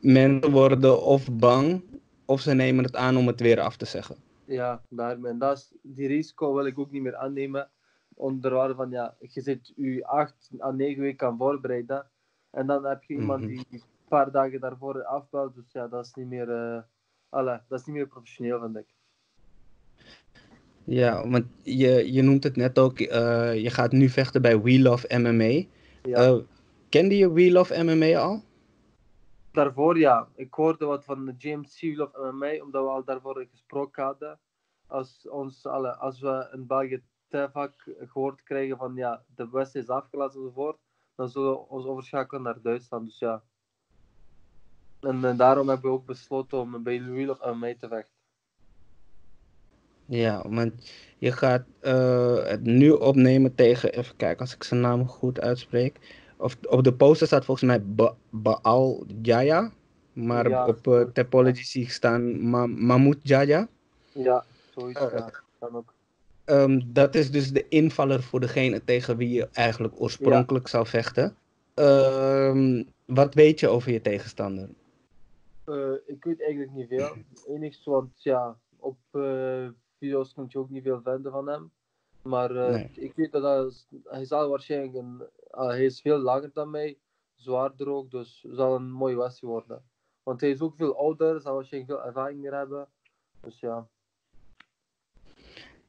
Speaker 1: mensen worden of bang of ze nemen het aan om het weer af te zeggen.
Speaker 6: ja, daar, en dat is, die risico wil ik ook niet meer aannemen. Onder van, ja, je zit je acht à negen weken aan voorbereiden. En dan heb je iemand
Speaker 1: Mhm.
Speaker 6: die een paar dagen daarvoor afbouwt. Dus ja, dat is niet meer, eh alle, dat is niet meer professioneel, vind ik.
Speaker 1: Ja, want je, je noemt het net ook, eh, je gaat nu vechten bij We Love MMA.
Speaker 6: Ja.
Speaker 1: Eh, kende je We Love MMA al?
Speaker 6: Daarvoor ja, ik hoorde wat van de James Seal of MMA, omdat we al daarvoor gesproken hadden. Als, ons, alle, als we in België te vaak gehoord krijgen van ja, de West is afgelast enzovoort, dan zullen we ons overschakelen naar Duitsland. Dus ja. En, eh, daarom hebben we ook besloten om bij Wheel of MMA te vechten.
Speaker 1: Ja, want je gaat eh, het nu opnemen tegen, even kijken als ik zijn naam goed uitspreek. Of, op de poster staat volgens mij Ba- Baal Jaya, maar
Speaker 6: Ja,
Speaker 1: op uh,
Speaker 6: goed.
Speaker 1: Topology zie ik staan Ma Mahmoud Jaya.
Speaker 6: Ja, zoiets.
Speaker 1: Eh,
Speaker 6: ja, kan ook.
Speaker 1: Ehm, dat is dus de invaller voor degene tegen wie je eigenlijk oorspronkelijk zou vechten. Ehm, wat weet je over je tegenstander?
Speaker 6: Eh, ik weet eigenlijk niet veel. Enigst, want ja, op eh, video's kun je ook niet veel vinden van hem. Maar eh,
Speaker 1: Nee.
Speaker 6: ik weet dat hij, hij zal waarschijnlijk een, ah, hij is veel langer dan mij, zwaarder ook, dus het zal een mooie wedstrijd worden. Want hij is ook veel ouder, zal waarschijnlijk veel ervaring meer hebben. Dus ja,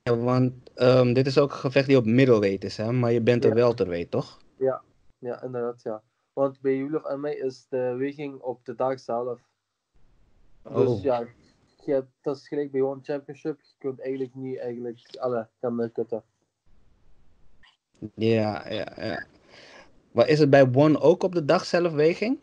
Speaker 1: Ja, want ehm, dit is ook een gevecht die op middelweight is, hè? maar je bent er
Speaker 6: Ja.
Speaker 1: welterweight, toch?
Speaker 6: ja, inderdaad, ja. Want bij Julef en mij is de weging op de dag zelf. Dus
Speaker 1: Oh.
Speaker 6: ja, je hebt, dat is gelijk bij One Championship. Je kunt eigenlijk niet eigenlijk alle kan kutten.
Speaker 1: Ja, ja, ja. Maar is het bij One ook op de dag zelf weging?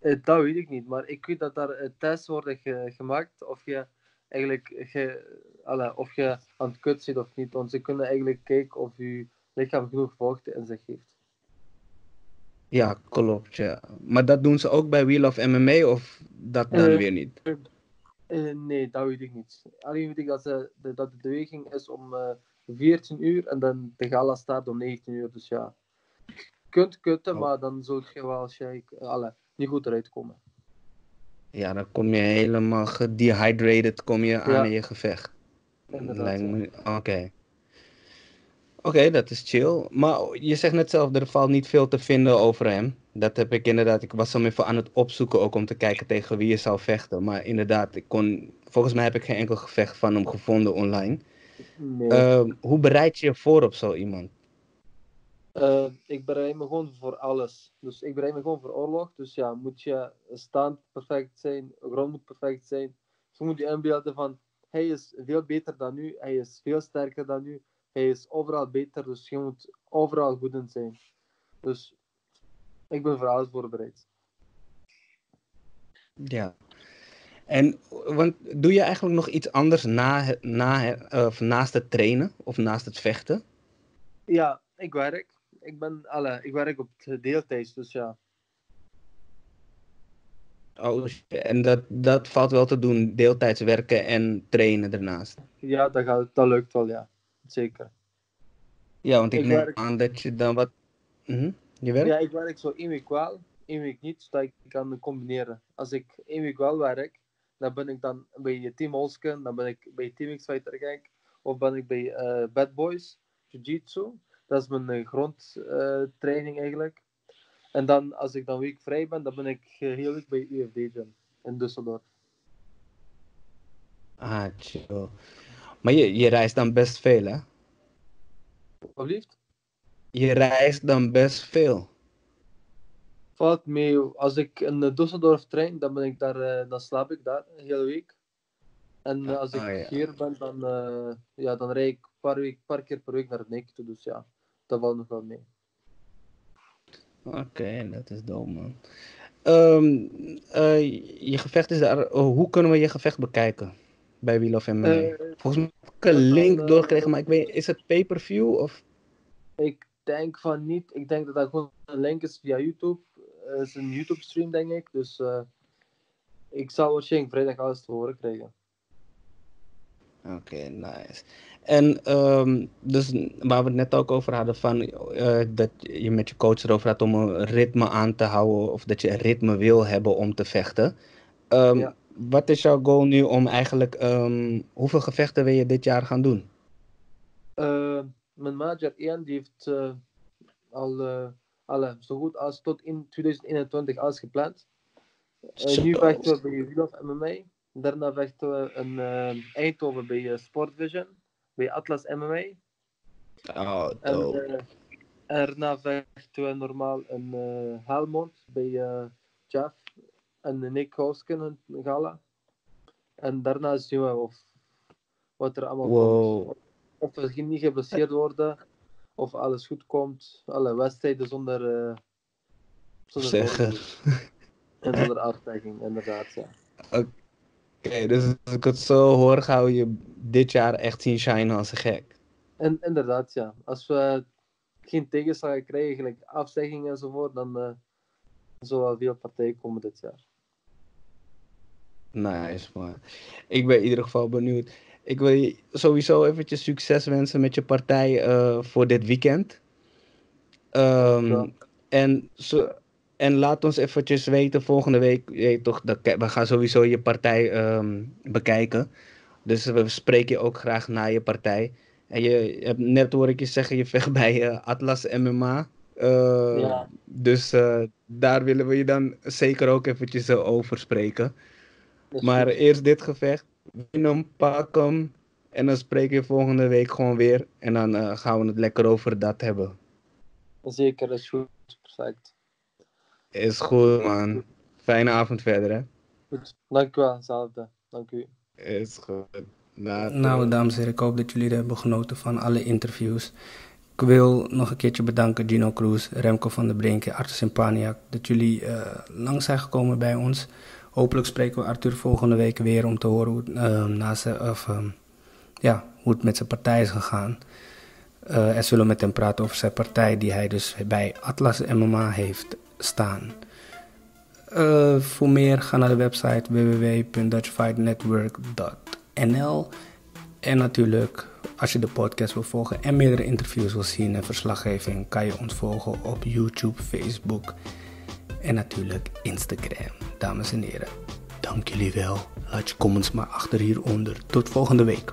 Speaker 6: Eh, dat weet ik niet, maar ik weet dat daar eh, tests worden ge- gemaakt of je eigenlijk ge, alle, of je aan het kut zit of niet. Want ze kunnen eigenlijk kijken of je lichaam genoeg vocht in zich heeft.
Speaker 1: Ja, klopt, ja. Maar dat doen ze ook bij Wheel of MMA of dat dan
Speaker 6: Eh,
Speaker 1: weer niet?
Speaker 6: Eh, nee, dat weet ik niet. Alleen weet ik dat, ze, de, dat de beweging is om eh 14 uur en dan de gala start om 19 uur. Dus ja, kunt kutten,
Speaker 1: Oh.
Speaker 6: maar dan zult je wel waarschijnlijk eh, alle, niet goed eruit komen.
Speaker 1: Ja, dan kom je helemaal gedehydrated kom je aan
Speaker 6: Ja.
Speaker 1: in je gevecht.
Speaker 6: Inderdaad.
Speaker 1: Oké. Oké, dat is chill. Maar je zegt net zelf, er valt niet veel te vinden over hem. Dat heb ik inderdaad. Ik was hem even aan het opzoeken ook om te kijken tegen wie je zou vechten. Maar inderdaad, ik kon... Volgens mij heb ik geen enkel gevecht van hem gevonden online.
Speaker 6: Nee.
Speaker 1: Ehm, hoe bereid je je voor op zo iemand?
Speaker 6: Eh, ik bereid me gewoon voor alles. Dus ik bereid me gewoon voor oorlog. Dus ja, moet je stand perfect zijn, grond moet perfect zijn. Dus je moet je inbeelden van, hij is veel beter dan u, hij is veel sterker dan u, hij is overal beter, dus je moet overal goed in zijn. Dus ik ben voor alles voorbereid.
Speaker 1: Ja. En want, doe je eigenlijk nog iets anders na, na, het- of naast het trainen of naast het vechten?
Speaker 6: Ja, ik werk. Ik, ben, alle, ik werk op het deeltijds, dus ja.
Speaker 1: Oh, shit. en dat, dat valt wel te doen, deeltijds werken en trainen daarnaast.
Speaker 6: Ja, dat, gaat, dat lukt wel, ja. Zeker.
Speaker 1: Ja, want ik,
Speaker 6: Ik
Speaker 1: neem
Speaker 6: werk-
Speaker 1: aan dat je dan wat... Mhm, Je werkt?
Speaker 6: Ja, ik werk zo één week wel, één week niet, zodat ik kan combineren. Als ik één week wel werk, dan ben ik dan bij Team Holsken, dan ben ik bij Team X Fighter Gang, of ben ik bij eh, Bad Boys, Jiu-Jitsu. Dat is mijn eh, grondtraining eigenlijk. En dan, als ik dan week vrij ben, dan ben ik eh, heel week bij UFD Gym in Düsseldorf.
Speaker 1: Ah, chill. Maar je, je reist dan best veel, hè?
Speaker 6: Alsjeblieft.
Speaker 1: Je reist dan best veel.
Speaker 6: Valt mee. Als ik in eh, Düsseldorf train, dan ben ik daar, eh, dan slaap ik daar een hele week. En eh, als ik
Speaker 1: Ah, ja.
Speaker 6: hier ben, dan, eh, ja, dan rijd ik een paar, week, paar keer per week naar het toe. Dus ja, dat valt nog wel mee.
Speaker 1: Oké, dat is dom, man. Ehm, eh, je gevecht is daar... oh, hoe kunnen we je gevecht bekijken? Bij Wheel of MMA?
Speaker 6: Eh,
Speaker 1: Volgens mij heb ik een link doorgekregen, maar ik weet... Is het pay-per-view of...
Speaker 6: Ik denk van niet. Ik denk dat dat gewoon een link is via YouTube. Het is een YouTube stream, denk ik. Dus eh, ik zal waarschijnlijk vrijdag alles te horen krijgen.
Speaker 1: Oké, nice. En ehm, dus waar we het net ook over hadden, van, eh, dat je met je coach erover had om een ritme aan te houden, of dat je een ritme wil hebben om te vechten. Ehm,
Speaker 6: Ja.
Speaker 1: Wat is jouw goal nu om eigenlijk, ehm, hoeveel gevechten wil je dit jaar gaan doen?
Speaker 6: Eh, mijn manager Ian die heeft eh, al eh, alle, zo goed als tot in 2021 als gepland. Eh, nu vechten we bij Wheel of MMA. Daarna vechten we in eh, Eindhoven bij Sportvision, bij Atlas MMA.
Speaker 1: Oh,
Speaker 6: En
Speaker 1: dope.
Speaker 6: eh, daarna vechten we normaal in eh Helmond bij Jeff en Nick Housken in Gala. En daarna zien we of, wat er allemaal
Speaker 1: Wow.
Speaker 6: komt. Of we niet geblesseerd worden, of alles goed komt. Alle wedstrijden zonder, eh zonder
Speaker 1: Zeggen.
Speaker 6: oorlog. En zonder aftekking, inderdaad. Ja.
Speaker 1: Oké, dus als ik het zo hoor, gaan we je dit jaar echt zien shinen als een gek.
Speaker 6: En inderdaad, ja. Als we geen tegenslag krijgen, gelijk afzeggingen enzovoort, dan eh zullen wel veel partijen komen dit jaar.
Speaker 1: Nice, man. Ik ben in ieder geval benieuwd. Ik wil je sowieso eventjes succes wensen met je partij eh, voor dit weekend. Ehm,
Speaker 6: Ja.
Speaker 1: en, zo, en laat ons eventjes weten volgende week. Je toch, dat, we gaan sowieso je partij ehm, bekijken. Dus we spreken je ook graag na je partij. En je, hebt net hoor ik je zeggen, je vecht bij eh, Atlas MMA. Eh,
Speaker 6: Ja.
Speaker 1: Dus daar willen we je dan zeker ook eventjes over spreken. Maar eerst dit gevecht. Win hem, pak hem. En dan spreken we volgende week gewoon weer. En dan eh, gaan we het lekker over dat hebben.
Speaker 6: Zeker, is goed. Perfect.
Speaker 1: Is goed, man. Fijne avond verder, hè.
Speaker 6: Goed. Dank u wel, hetzelfde. Dank u.
Speaker 1: Is goed. Later.
Speaker 4: Nou, dames en heren, ik hoop dat jullie hebben genoten van alle interviews. Ik wil nog een keertje bedanken Gino Cruz, Remco van der Brink en Arthur Simpaniak dat jullie eh, lang zijn gekomen bij ons. Hopelijk spreken we Arthur volgende week weer om te horen hoe het, eh, zijn, of, ehm, ja, hoe het met zijn partij is gegaan. Eh, en zullen met hem praten over zijn partij die hij dus bij Atlas MMA heeft staan. Eh, voor meer ga naar de website www.dutchfightnetwork.nl En natuurlijk, als je de podcast wil volgen en meerdere interviews wil zien en verslaggeving, kan je ons volgen op YouTube, Facebook en natuurlijk Instagram. Dames en heren, dank jullie wel. Laat je comments maar achter hieronder. Tot volgende week.